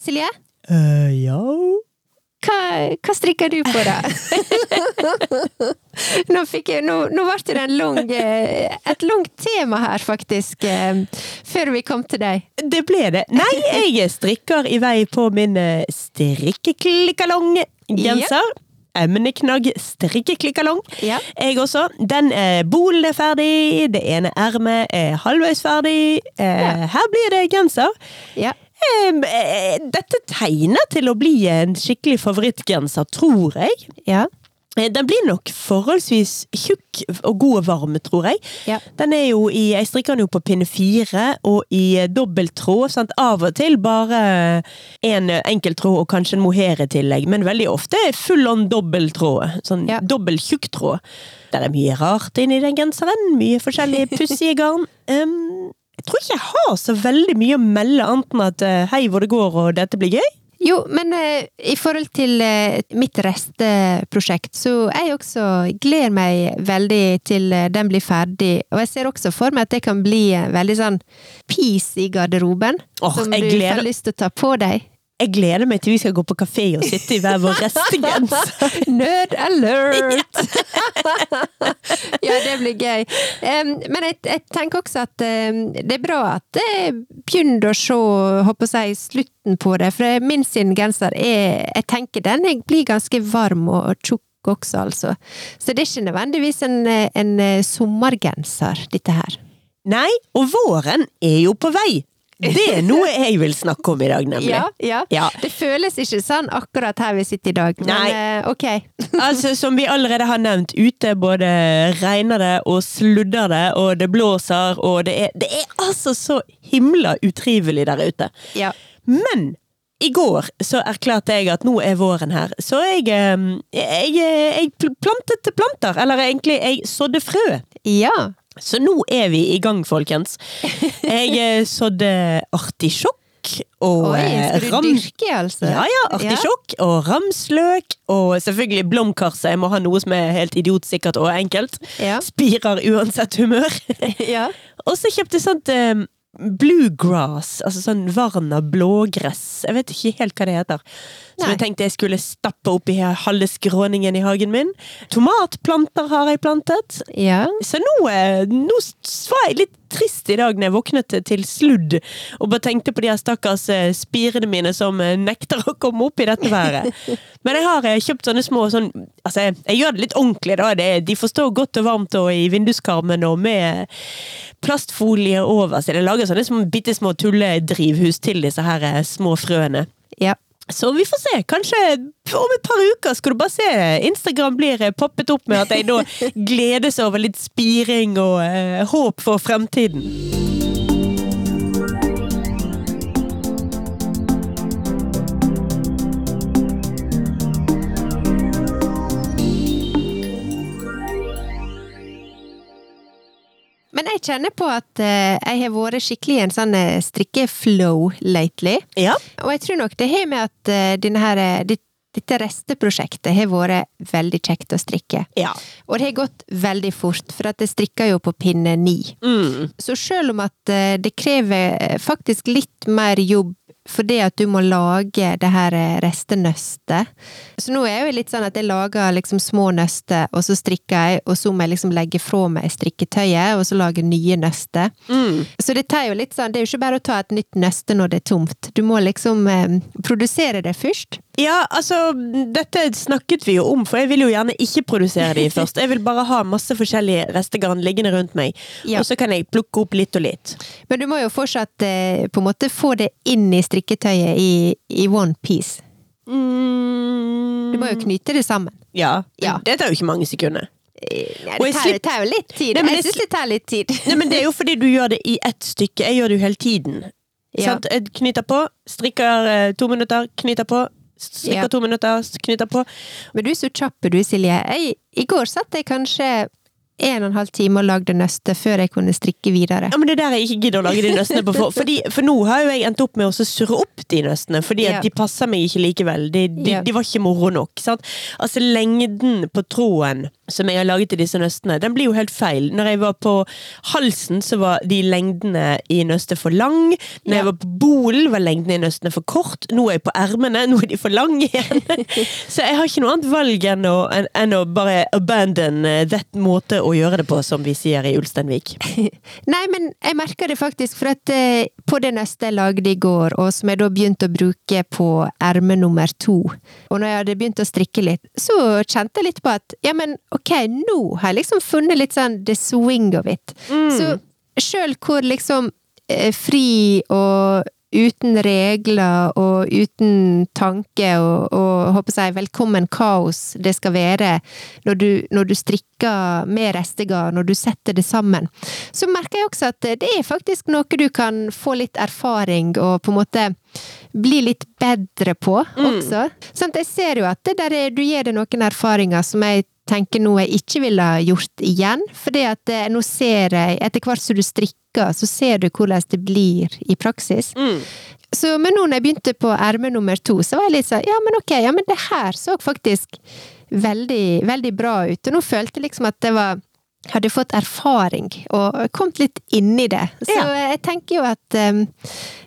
Silje,
Uh, ja
hva, hva strikker du på, da? <laughs> nå, jeg, nå, nå ble det en lang, eh, et langt tema her, faktisk, eh, før vi kom til deg.
Det ble det. Nei, jeg strikker i vei på min eh, strikkeklikkalong-genser. Emneknagg strikkeklikkalong.
Ja.
Jeg også. Den eh, bolen er ferdig, det ene ermet er halvveis ferdig. Eh, Her blir det genser.
Ja.
Eh, eh, Dette tegner til å bli en skikkelig favorittgenser, tror jeg.
Ja.
Eh, Den blir nok forholdsvis tjukk og god og varm, tror jeg.
Ja.
Den er jo i, Jeg strikker den jo på pinne fire og i eh, dobbelttråd. Sant? Av og til bare en enkelttråd og kanskje en mohair i tillegg, men veldig ofte full on dobbelttråd. Sånn
Ja.
dobbel tjukktråd. Det er mye rart inni den genseren. Mye forskjellige pussige garn. Um, jeg tror ikke jeg har så veldig mye å melde, annet enn at eh, hei hvor det går og dette blir gøy.
Jo, men eh, i forhold til eh, mitt resteprosjekt, så jeg også gleder meg veldig til eh, den blir ferdig. Og jeg ser også for meg at det kan bli eh, veldig sånn peace i garderoben.
Oh,
som
jeg
du
gleder-
får lyst til å ta på deg.
Jeg gleder meg til vi skal gå på kafé og sitte i hver vår restegens. <laughs>
Nerd alert! <laughs> <laughs> ja, det blir gøy. Um, men jeg, jeg tenker også at um, det er bra at jeg begynner å se håper jeg, slutten på det. For min sin genser er Jeg tenker den jeg blir ganske varm og tjukk også, altså. Så det er ikke nødvendigvis en, en sommergenser, dette her.
Nei, og våren er jo på vei. Det er noe jeg vil snakke om i dag, nemlig.
Ja, ja.
Ja.
Det føles ikke sånn akkurat her vi sitter i dag, men
Nei.
eh, ok. <laughs>
Altså, Som vi allerede har nevnt, ute både regner det og sludder det, og det blåser, og det er, det er altså så himla utrivelig der ute.
Ja.
Men i går så erklærte jeg at nå er våren her, så jeg, eh, jeg, jeg plantet planter. Eller egentlig, jeg sådde frø.
ja.
Så nå er vi i gang, folkens. Jeg eh, <laughs> sådde artisjokk og
Oi,
eh,
skal du
ram...
dyrke, altså?
Ja, ja, artisjokk og ramsløk, og selvfølgelig blomkarse. Jeg må ha noe som er helt idiotsikkert og enkelt.
Ja.
Spirer uansett humør. <laughs>
ja.
og så kjøpte jeg sånt eh, bluegrass, altså sånn varna blågress. Jeg vet ikke helt hva det heter. Som
Nei.
jeg tenkte jeg skulle stappe opp i halve skråningen i hagen min. Tomatplanter har jeg plantet.
ja.
Så nå, eh, nå var jeg litt trist i dag når jeg våknet til sludd, og bare tenkte på de her stakkars eh, spirene mine som eh, nekter å komme opp i dette været. <laughs> Men jeg har eh, kjøpt sånne små sånn Altså, jeg, gjør det litt ordentlig, da. Det, de får stå godt og varmt og i vinduskarmen og med plastfolie over, så jeg lager sånne små, bitte små tulledrivhus til disse her små frøene.
ja.
Så vi får se. Kanskje om et par uker skal du bare se Instagram blir eh, poppet opp med at jeg nå <laughs> gledes over litt spiring og eh, håp for fremtiden.
Men jeg kjenner på at eh, jeg har vært skikkelig i en sånn eh, strikkeflow lately.
Ja.
Og jeg tror nok det har med at eh, her, dette resteprosjektet har vært veldig kjekt å strikke.
Ja.
Og det har gått veldig fort, for at jeg strikker jo på pinne ni.
Mm.
Så selv om at det krever faktisk litt mer jobb fordi at du må lage det her eh, restenøstet. Så nå er jo litt sånn at jeg lager liksom små nøster, og så strikker jeg, og så må jeg liksom legge fra meg strikketøyet, og så lage nye nøster.
Mm.
Så det tar jo litt sånn, det er jo ikke bare å ta et nytt nøste når det er tomt. Du må liksom eh, produsere det først.
Ja, altså, dette snakket vi jo om, for jeg vil jo gjerne ikke produsere de <laughs> først. Jeg vil bare ha masse forskjellige restegarn liggende rundt meg,
Ja.
og så kan jeg plukke opp litt og litt.
Men du må jo fortsatt eh, på en måte få det inn i strikketøyet i, i one piece.
Mm.
Du må jo knyte det sammen.
Ja.
Ja.
Det tar jo ikke mange sekunder.
Eh, Nei, det tar, det tar jo litt tid.
Nei, men
jeg
det
syns det tar litt tid. <laughs>
Nei, men det er jo fordi du gjør det i ett stykke. Jeg gjør det jo hele tiden.
Ja.
Sant? Jeg knyter på, strikker eh, to minutter, knyter på,
Ja.
to minutter, knyter på.
Men du er så kjapp du, Silje. Jeg, I går satt jeg kanskje en og en halv time og lagde nøste før jeg kunne strikke videre.
Ja, men Det er der jeg ikke gidder å lage de nøstene på. For, <laughs> fordi, for nå har jo jeg endt opp med å surre opp de nøstene, fordi at
Ja.
de passer meg ikke likevel. De, de,
Ja.
de var ikke moro nok. Sant? Altså Lengden på tråden som jeg har laget i disse nøstene, den blir jo helt feil. Når jeg var på halsen, så var de lengdene i nøstet for lang. Når
Ja.
jeg var på bolen, var lengdene i nøstene for kort. Nå er jeg på ermene, nå er de for lange igjen. <laughs> så jeg har ikke noe annet valg enn å, enn, å bare abandon eh, that måte å gjøre det på, som vi sier i Ulsteinvik. <laughs>
Nei, men jeg merker det faktisk, for at eh, på det nøstet jeg lagde i går, og som jeg da begynte å bruke på erme nummer to, og når jeg hadde begynt å strikke litt, så kjente jeg litt på at ja, men ok, nå har jeg liksom funnet litt sånn the swing of it. Så sjøl hvor liksom eh, fri og uten regler og uten tanke og, og håper jeg, velkommen kaos det skal være når du, når du strikker med restegarn, når du setter det sammen, så merker jeg også at det er faktisk noe du kan få litt erfaring og på en måte bli litt bedre på også. Sånn, jeg ser jo at det der er, du gir deg noen erfaringer som jeg tenker noe jeg ikke ville ha gjort igjen, fordi at eh, nå ser jeg, etter hvert som du strikker, så ser du hvordan det blir i praksis. Så, men nå når jeg begynte på erme nummer to, så var jeg litt sånn, ja men ok, ja men det her så faktisk veldig, veldig bra ut, og nå følte jeg liksom at det var hadde fått erfaring og kommet litt inn i det. Så
Ja.
jeg tenker jo at um,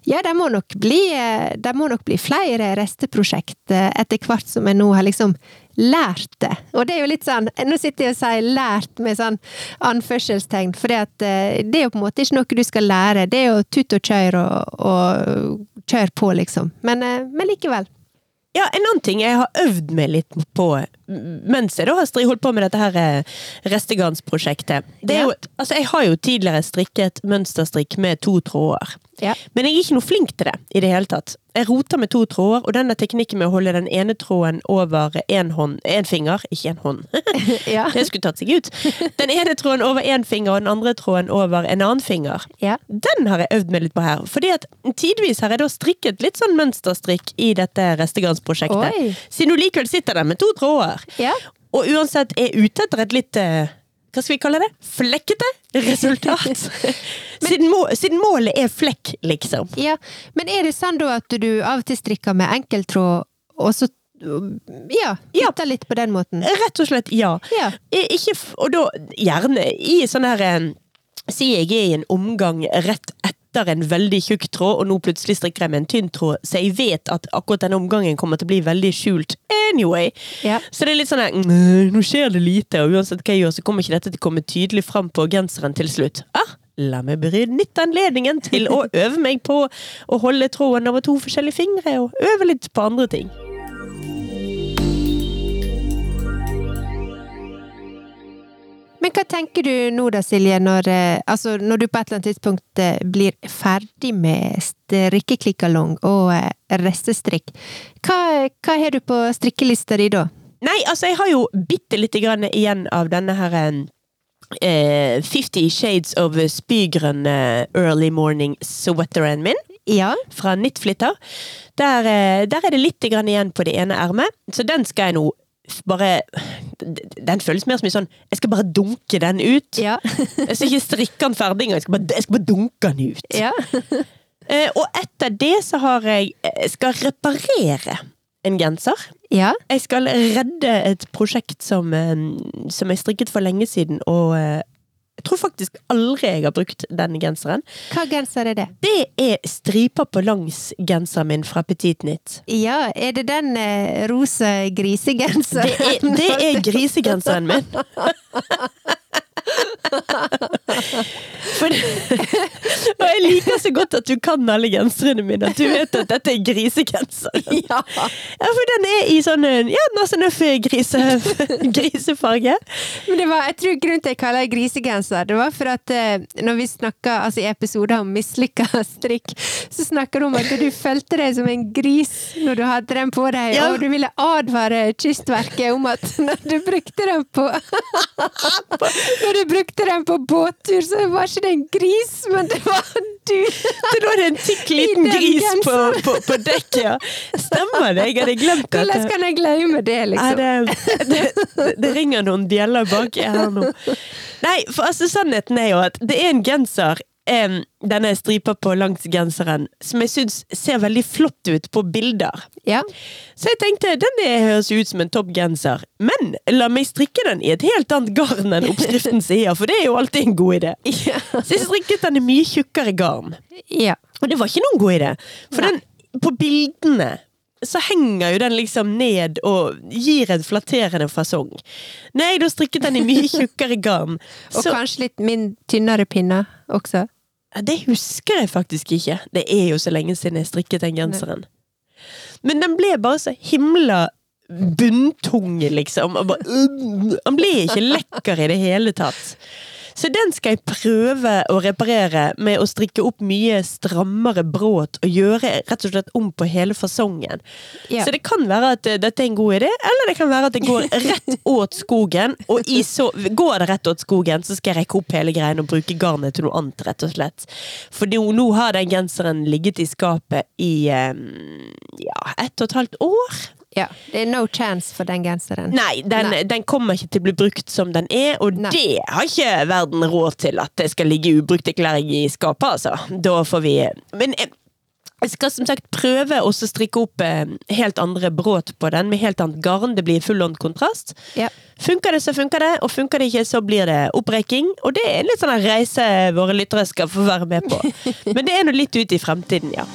ja, det må nok bli, eh, det må nok bli flere resteprosjekt eh, etter hvert som jeg nå har liksom lært det. Og det er jo litt sånn, nå sitter jeg og sier lært med sånn anførselstegn, for det er jo på en måte ikke noe du skal lære, det er jo tut og kjør og, og kjør på, liksom. Men, eh, men likevel.
Ja, en annen ting jeg har øvd meg litt på mens jeg da har holdt på med dette her eh, restegarnsprosjektet. Det er jo, altså jeg har jo tidligere strikket mønsterstrikk med to tråder.
Ja.
Men jeg er ikke noe flink til det i det hele tatt. Jeg roter med to tråder, og denne teknikken med å holde den ene tråden over én finger, ikke én hånd. <laughs>
Ja.
Det skulle tatt seg ut. Den ene tråden over én finger, og den andre tråden over en annen finger.
Ja.
Den har jeg øvd meg litt på her. Fordi at tidvis har jeg da strikket litt sånn mønsterstrikk i dette restegarnsprosjektet. Siden du likevel sitter der med to tråder.
Ja.
Og uansett er ute etter et litt eh, hva skal vi kalle det? Flekkete resultat. <laughs> siden, må, siden målet er flekk, liksom.
Ja, men er det sånn da at du av og til strikker med enkeltråd, og så ja,
Ja.
litt på den måten?
Rett og slett ja.
Ja.
Eh, Ikke, og da gjerne i sånn her eh, Si jeg er i en omgang rett etter en veldig tjukk tråd, og nå plutselig strikker jeg med en tynn tråd, så jeg vet at akkurat denne omgangen kommer til å bli veldig skjult anyway.
Ja.
Så det er litt sånn «Mm, Nå skjer det lite, og uansett hva jeg gjør, så kommer ikke dette til å komme tydelig fram på genseren til slutt. Ah, la meg benytte anledningen til å <laughs> øve meg på å holde tråden over to forskjellige fingre, og øve litt på andre ting.
Men hva tenker du nå da, Silje, når, eh, altså, når du på et eller annet tidspunkt eh, blir ferdig med strikkeklikkalong og eh, restestrikk? Hva, hva har du på strikkelista di da?
Nei, altså jeg har jo bitte lite grann igjen av denne her eh, Fifty Shades of spygrønn eh, early morning sweateren min.
Ja,
Fra Nittflitter. Der, der er det litt igjen på det ene ermet, så den skal jeg nå bare Den føles mer som en sånn Jeg skal bare dunke den ut.
ja, <laughs>
Jeg skal ikke strikke den ferdig engang, jeg skal bare, jeg skal bare dunke den ut.
ja. <laughs>
Eh, og etter det så har jeg jeg skal reparere en genser.
ja.
Jeg skal redde et prosjekt som, eh, som jeg strikket for lenge siden, og eh, tror faktisk aldri jeg har brukt den genseren.
Hva genser er det?
Det er striper på langs genseren min fra Petit Knit.
Ja, er det den eh, rosa grisegenseren?
Det er, det er grisegenseren min. <laughs> For <laughs> og jeg liker så godt at du kan alle genserne mine, at du vet at dette er grisegenser. <laughs>
Ja.
Ja, for den er i sånn en- ja, en grise, <laughs> grisefarge.
Men det var, jeg tror grunnen til jeg kaller det grisegenser, det var for at eh, når vi snakka altså i episoder om mislykka strikk, så snakker du om at du følte deg som en gris når du hadde den på deg,
Ja.
og du ville advare Kystverket om at når du brukte den på Når du brukte den på båttur, så var ikke det en gris, men det var du!
Det en tykk liten gris på, på, på dekket, ja. Stemmer det, jeg hadde glemt
det.
Hvordan
kan jeg glemme det, liksom?
det, det, det, det ringer noen bjeller baki her nå. Nei, for altså sannheten er jo at det er en genser em, denne stripa på langs genseren, som jeg syns ser veldig flott ut på bilder.
Ja.
Så jeg tenkte den høres ut som en topp genser, men la meg strikke den i et helt annet garn enn oppskriften sier, for det er jo alltid en god idé. <laughs>
Ja.
Så jeg strikket den i mye tjukkere garn.
ja.
Og det var ikke noen god idé, for den, på bildene så henger jo den liksom ned og gir en flatterende fasong. Når jeg da strikket den i mye tjukkere garn,
Og
så
kanskje litt min tynnere pinne også.
Det husker jeg faktisk ikke. Det er jo så lenge siden jeg strikket den genseren. Men den ble bare så himla bunntung, liksom. Bare, øh, Han ble ikke lekker i det hele tatt. Så den skal jeg prøve å reparere med å strikke opp mye strammere bråt og gjøre rett og slett om på hele fasongen.
Ja.
Så det kan være at eh, dette er en god idé, eller det kan være at det går <laughs> rett åt skogen. Og i så, går det rett åt skogen, så skal jeg rekke opp hele greien og bruke garnet til noe annet, rett og slett. For nå nå har den genseren ligget i skapet i eh, ja, ett og et halvt år.
Ja. Det er no chance for den genseren.
Nei, den,
Nei.
den kommer ikke til å bli brukt som den er, og
Nei.
det har ikke verden råd til at det skal ligge ubrukte klær i skapet, altså. Da får vi Men jeg jeg skal som sagt prøve å strikke opp eh, helt andre bråt på den, med helt annet garn. Det blir full on kontrast.
Ja.
Funker det, så funker det, og funker det ikke, så blir det opprekking. Og det er en litt sånn en reise våre lyttere skal få være med på. <laughs> Men det er nå litt ut i fremtiden, ja.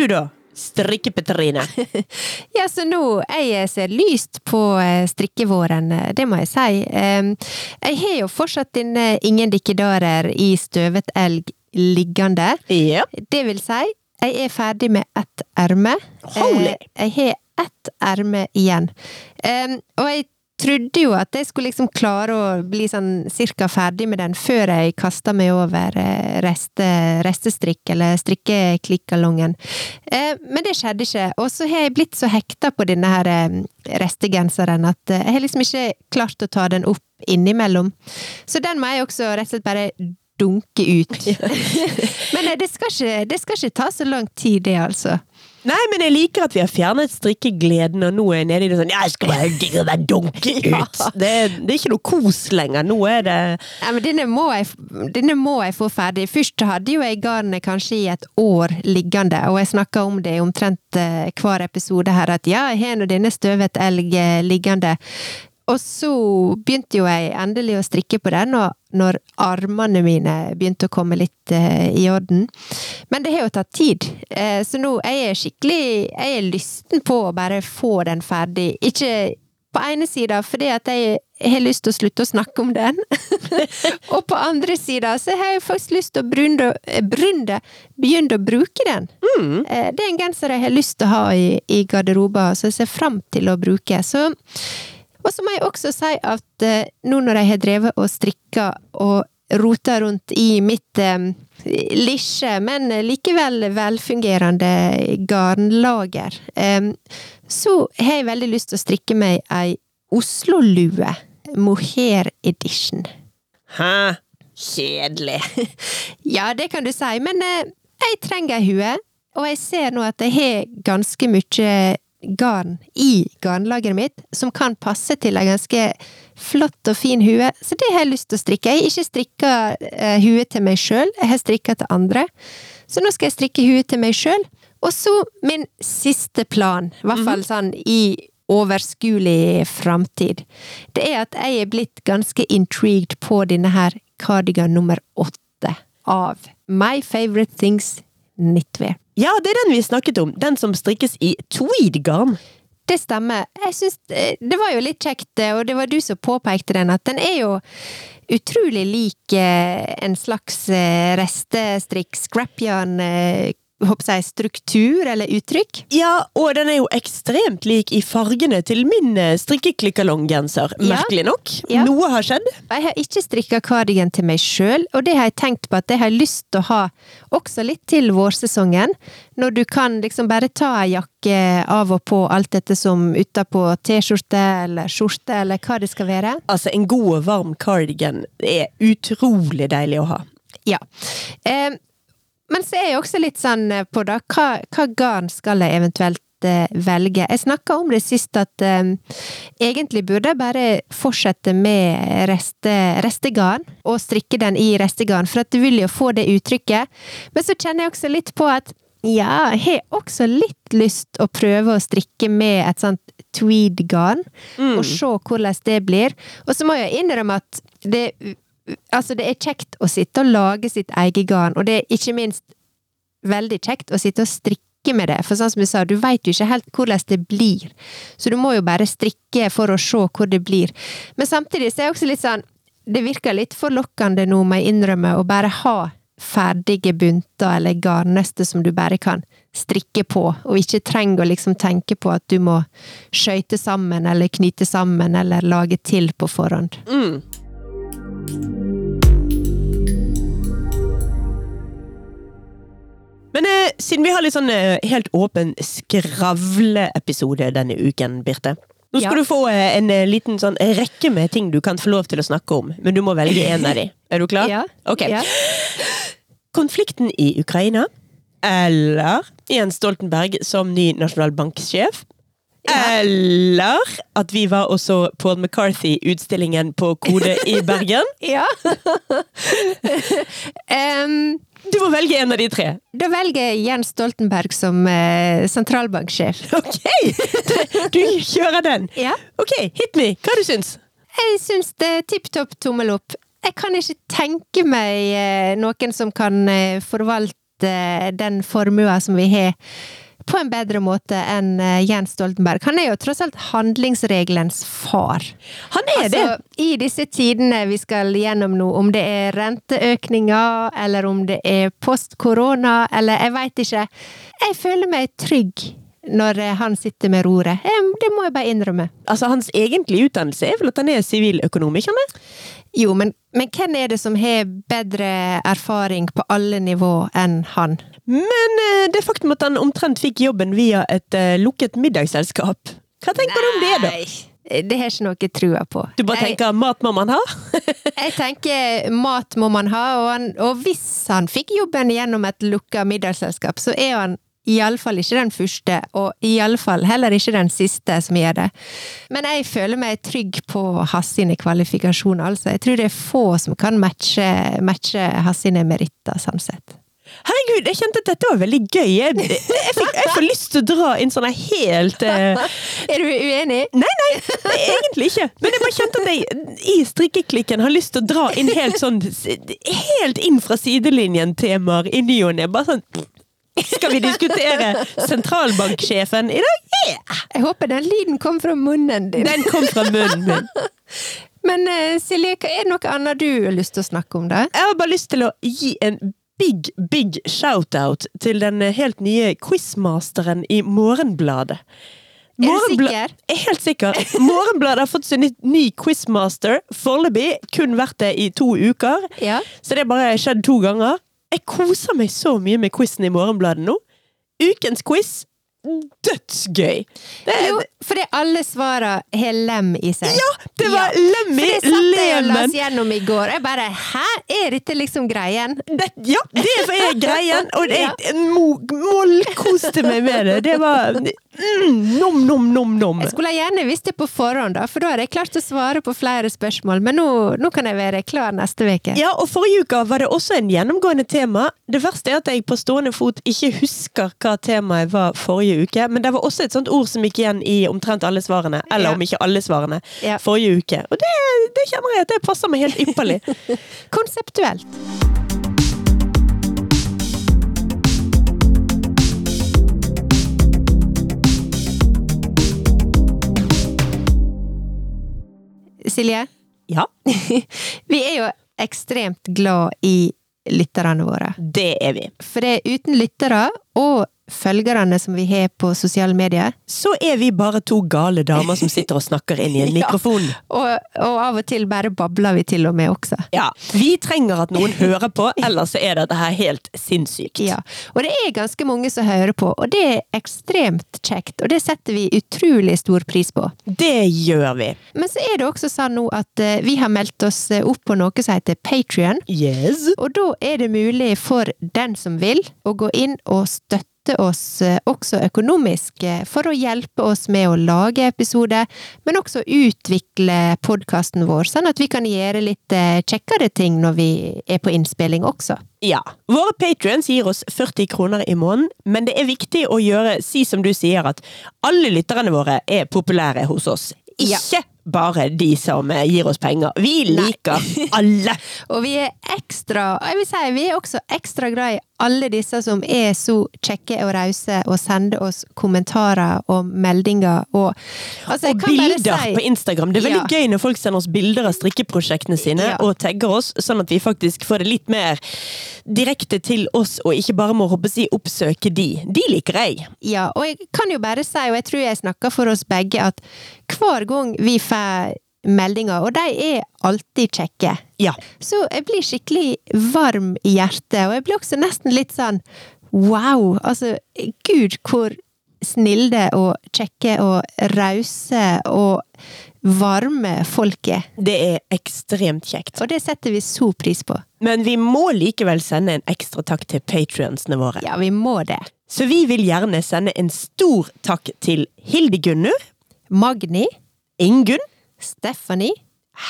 Du, da? Strikke-Petrine. <laughs>
Ja, så nå jeg ser lyst på eh, strikkevåren, eh, det må jeg si. Jeg har jo fortsatt denne Ingen dikkedarer i støvet elg liggende.
Yep.
Det vil si, jeg er ferdig med ett erme.
Holy!
Eh, Jeg har ett erme igjen. Og jeg trodde jo at jeg skulle liksom klare å bli sånn cirka ferdig med den før jeg kasta meg over eh, reste, restestrikk, eller strikkeklikkalongen. Eh, Men det skjedde ikke. Og så har jeg blitt så hekta på denne her eh, restegenseren at jeg har liksom ikke klart å ta den opp innimellom. Så den må jeg også rett og slett bare dunke ut. <laughs> <laughs> Men det skal, ikke, det skal ikke ta så lang tid, det, altså.
Nei, men jeg liker at vi har fjernet strikkegleden, og nå er jeg nede i det sånn Ja, jeg skal bare digge meg dunke ut! <laughs> Det, er- det er ikke noe kos lenger. Nå er det
Nei, men denne må, jeg, denne må jeg få ferdig. Først hadde jo jeg garnet kanskje i et år liggende, og jeg snakka om det i omtrent eh, hver episode her, at ja, jeg har nå denne støvet elg eh, liggende. Og så begynte jo jeg endelig å strikke på den, og når armene mine begynte å komme litt eh, i orden. Men det har jo tatt tid, eh, så nå er jeg skikkelig Jeg er lysten på å bare få den ferdig. Ikke på ene sida fordi at jeg har lyst til å slutte å snakke om den. <laughs> og på andre sida så har jeg faktisk lyst til å brunde, brunde, begynne å bruke den. Eh, Det er en genser jeg har lyst til å ha i, i garderoben, så jeg ser fram til å bruke. Så, og så må jeg også si at eh, nå når jeg har drevet og strikka og rota rundt i mitt eh, lisje, men likevel velfungerende garnlager, eh, så har jeg veldig lyst til å strikke meg ei Oslo-lue. Mohair edition.
Hæ? Kjedelig. <laughs>
Ja, det kan du si, men eh, jeg trenger ei hue, og jeg ser nå at jeg har ganske mye garn i garnlageret mitt som kan passe til ei ganske flott og fin hue, så det har jeg lyst til å strikke. Jeg har ikke strikka eh, hue til meg sjøl, jeg har strikka til andre, så nå skal jeg strikke hue til meg sjøl. Og så min siste plan, i hvert fall sånn i overskuelig framtid, det er at jeg er blitt ganske intrigued på denne her cardigan nummer åtte av My Favorite Things Knitwear.
Ja, det er den vi snakket om. Den som strikkes i tweed-garn.
Det stemmer. Jeg syns eh, det var jo litt kjekt, eh, og det var du som påpekte den, at den er jo utrolig lik eh, en slags restestrikk, scrapjern, jeg, struktur eller uttrykk.
Ja, og den er jo ekstremt lik i fargene til min eh, strikkeklikkalonggenser. Merkelig nok.
Ja.
Noe har skjedd.
Jeg har ikke strikka cardigan til meg sjøl, og det har jeg tenkt på at jeg har lyst til å ha også litt til vårsesongen. Når du kan liksom bare ta ei jakke av og på alt dette som utapå T-skjorte eller skjorte eller hva det skal være.
Altså, en god og varm cardigan er utrolig deilig å ha.
Ja. Eh, men så er jeg også litt sånn eh, på da, hva, hva garn skal jeg eventuelt eh, velge? Jeg snakka om det sist at eh, egentlig burde jeg bare fortsette med reste, restegarn, og strikke den i restegarn, for at du vil jo få det uttrykket. Men så kjenner jeg også litt på at ja, jeg har også litt lyst å prøve å strikke med et sånt tweed-garn, og se hvordan det blir. Og så må jeg innrømme at det Altså, det er kjekt å sitte og lage sitt eget garn, og det er ikke minst veldig kjekt å sitte og strikke med det, for sånn som du sa, du veit jo ikke helt hvordan det blir, så du må jo bare strikke for å se hvor det blir. Men samtidig så er jeg også litt sånn, det virker litt forlokkende nå, må jeg innrømme, å bare ha ferdige bunter eller garnnøster som du bare kan strikke på, og ikke trenger å liksom tenke på at du må skøyte sammen eller knyte sammen eller lage til på forhånd.
Mm. Men eh, siden vi har litt sånn eh, helt åpen skravleepisode denne uken, Birte Nå skal
Ja.
du få eh, en eh, liten sånn rekke med ting du kan få lov til å snakke om, men du må velge en av de. <laughs> Er du klar?
Ja.
Ok.
Ja.
Konflikten i Ukraina, eller Jens Stoltenberg som ny nasjonalbanksjef. Eller at vi var også Paul McCarthy-utstillingen på Kode i <laughs> Bergen.
Ja. <laughs> um,
Du må velge en av de tre.
da velger jeg Jens Stoltenberg som uh, sentralbanksjef. <laughs>
Ok! Du kjører den.
Ja.
Ok, hit me. Hva du syns
Jeg syns det er tipp topp tommel opp. Jeg kan ikke tenke meg uh, noen som kan uh, forvalte den formua som vi har, på en bedre måte enn eh, Jens Stoltenberg. Han er jo tross alt handlingsregelens far.
Han er
Altså, I disse tidene vi skal gjennom nå, om det er renteøkninger, eller om det er post-korona, eller jeg veit ikke. Jeg føler meg trygg når eh, han sitter med roret. Det må jeg bare innrømme.
Altså, Hans egentlige utdannelse er vel at han er siviløkonom, ikke sant?
Jo, men, men hvem er det som har bedre erfaring på alle nivå enn han?
Men eh, det faktum at han omtrent fikk jobben via et eh, lukket middagsselskap Hva tenker du om det, da?
Nei, Det har jeg ikke noe trua på.
Du bare
Jeg-
tenker mat må man ha? <laughs>
Jeg tenker mat må man ha, og, han, og hvis han fikk jobben gjennom et lukka middagsselskap, så er han iallfall ikke den første, og iallfall heller ikke den siste som gjør det. Men jeg føler meg trygg på hans sine kvalifikasjoner, altså. Jeg tror det er få som kan matche, matche hans sine meritter, sånn sett.
Herregud, jeg kjente at dette var veldig gøy. Jeg, jeg, fikk, jeg får lyst til å dra inn sånne helt uh... <laughs>
Er du uenig?
Nei, nei, egentlig ikke. Men jeg bare kjente at jeg i strikkeklikken har lyst til å dra inn helt sånn Helt inn fra sidelinjen-temaer i ny og ne. Bare sånn Skal vi diskutere sentralbanksjefen i dag? Yeah!
Jeg håper den lyden kom fra munnen din.
Den kom fra munnen min. <laughs>
Men eh, Silje, hva er det noe annet du har lyst til å snakke om, da?
Jeg har bare lyst til å gi en big, big shout-out til den helt nye quizmasteren i Morgenbladet.
Er du
Morgenbla-
sikker?
Jeg er helt sikker. Morgenbladet har fått sin ny quizmaster. Foreløpig kun vært det i to uker.
Ja.
Så det har bare skjedd to ganger. Jeg koser meg så mye med quizen i Morgenbladet nå. Ukens quiz dødsgøy! Det,
Jo, fordi alle svara har lem i seg.
ja, det var Lemmy
For det satt jeg og las gjennom i går. Jeg bare Hæ, er dette liksom greien?
Det, ja, det er greien, og
Ja.
jeg ja. målkoste meg med det. Det var mm, nom, nom, nom, nom.
Jeg skulle gjerne visst det på forhånd, da, for da hadde jeg klart å svare på flere spørsmål. Men nå, nå kan jeg være klar neste uke.
Ja, og forrige uke var det også en gjennomgående tema. Det verste er at jeg på stående fot ikke husker hva temaet var forrige uke, men det var også et sånt ord som gikk igjen i omtrent alle svarene, eller
Ja.
om ikke alle svarene,
Ja.
forrige uke. Og det, det kjenner jeg at det passer meg helt ypperlig. <laughs>
Konseptuelt. Silje,
Ja, <laughs>
vi er jo ekstremt glad i lytterne våre.
det er vi.
For det er uten lyttere og følgerne som vi har på sosiale medier.
Så er vi bare to gale damer som sitter og snakker inn i en <laughs>
Ja.
mikrofon.
Og, og av og til bare babler vi til og med også.
Ja, Vi trenger at noen hører på, ellers så er dette her helt sinnssykt.
Ja, og det er ganske mange som hører på, og det er ekstremt kjekt, og det setter vi utrolig stor pris på.
Det gjør vi.
Men så er det også sånn nå at eh, vi har meldt oss eh, opp på noe som heter Patrion,
Yes.
og da er det mulig for den som vil å gå inn og støtte oss eh, også økonomisk eh, for å hjelpe oss med å lage episoder, men også utvikle podkasten vår, sånn at vi kan gjøre litt eh, kjekkere ting når vi er på innspilling også.
Ja. Våre patrions gir oss 40 kroner i måneden, men det er viktig å gjøre, si som du sier, at alle lytterne våre er populære hos oss.
Ja.
Ikke bare de som gir oss penger. Vi liker alle! <laughs>
Og vi er ekstra, jeg vil si, vi er også ekstra glad i alle disse som er så kjekke og rause og sender oss kommentarer og meldinger og altså,
Og bilder
si-
på Instagram. Det er veldig
Ja.
gøy når folk sender oss bilder av strikkeprosjektene sine
Ja.
og tagger oss, sånn at vi faktisk får det litt mer direkte til oss, og ikke bare må håpe si oppsøke de. De liker jeg.
Ja, og jeg kan jo bare si, og jeg tror jeg snakker for oss begge, at hver gang vi får meldinger, og de er alltid kjekke,
Ja.
så jeg blir skikkelig varm i hjertet, og jeg blir også nesten litt sånn wow! Altså, gud, hvor snille og kjekke og rause og varme folk er.
Det er ekstremt kjekt.
Og det setter vi så pris på.
Men vi må likevel sende en ekstra takk til patrionsene våre.
Ja, vi må det.
Så vi vil gjerne sende en stor takk til Hildegunnur.
Magni,
Ingunn,
Stephanie,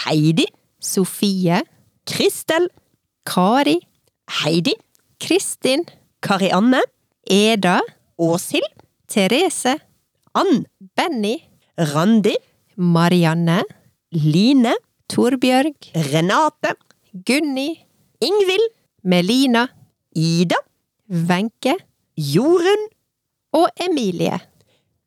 Heidi,
Sofie,
Kristel,
Kari,
Heidi,
Kristin,
Karianne,
Eda,
Åshild,
Therese,
Ann,
Benny,
Randi,
Marianne,
Line,
Torbjørg,
Renate,
Gunni,
Ingvild,
Melina,
Ida,
Wenche
Jorunn.
og Emilie.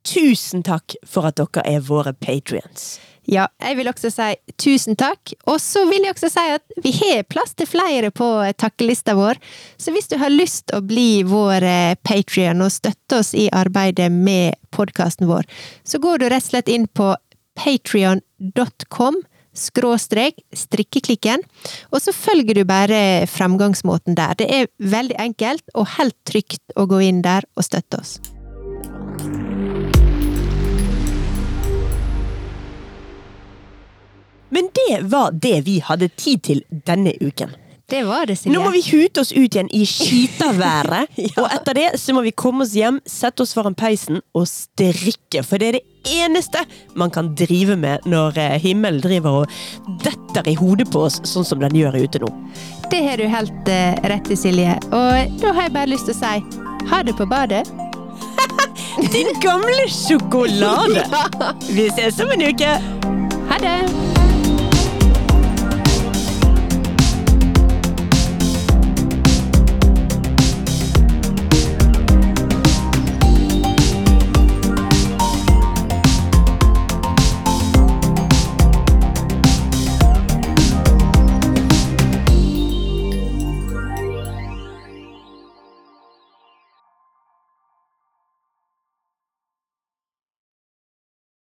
Tusen takk for at dere er våre patrions.
Ja, jeg vil også si tusen takk. Og så vil jeg også si at vi har plass til flere på takkelista vår. Så hvis du har lyst å bli vår patrion og støtte oss i arbeidet med podkasten vår, så går du rett og slett inn på patrion.com skråstrek strikkeklikken, og så følger du bare fremgangsmåten der. Det er veldig enkelt og helt trygt å gå inn der og støtte oss.
Men det var det vi hadde tid til denne uken.
Det var det, Silje.
Nå må vi hute oss ut igjen i skitaværet, <laughs> og etter det så må vi komme oss hjem, sette oss foran peisen og strikke, for det er det eneste man kan drive med når eh, himmelen driver og detter i hodet på oss, sånn som den gjør ute nå.
Det har du helt uh, rett i, Silje. Og da har jeg bare lyst til å si ha det på badet. <laughs>
Din gamle sjokolade! <laughs> Vi ses om en uke!
Ha det!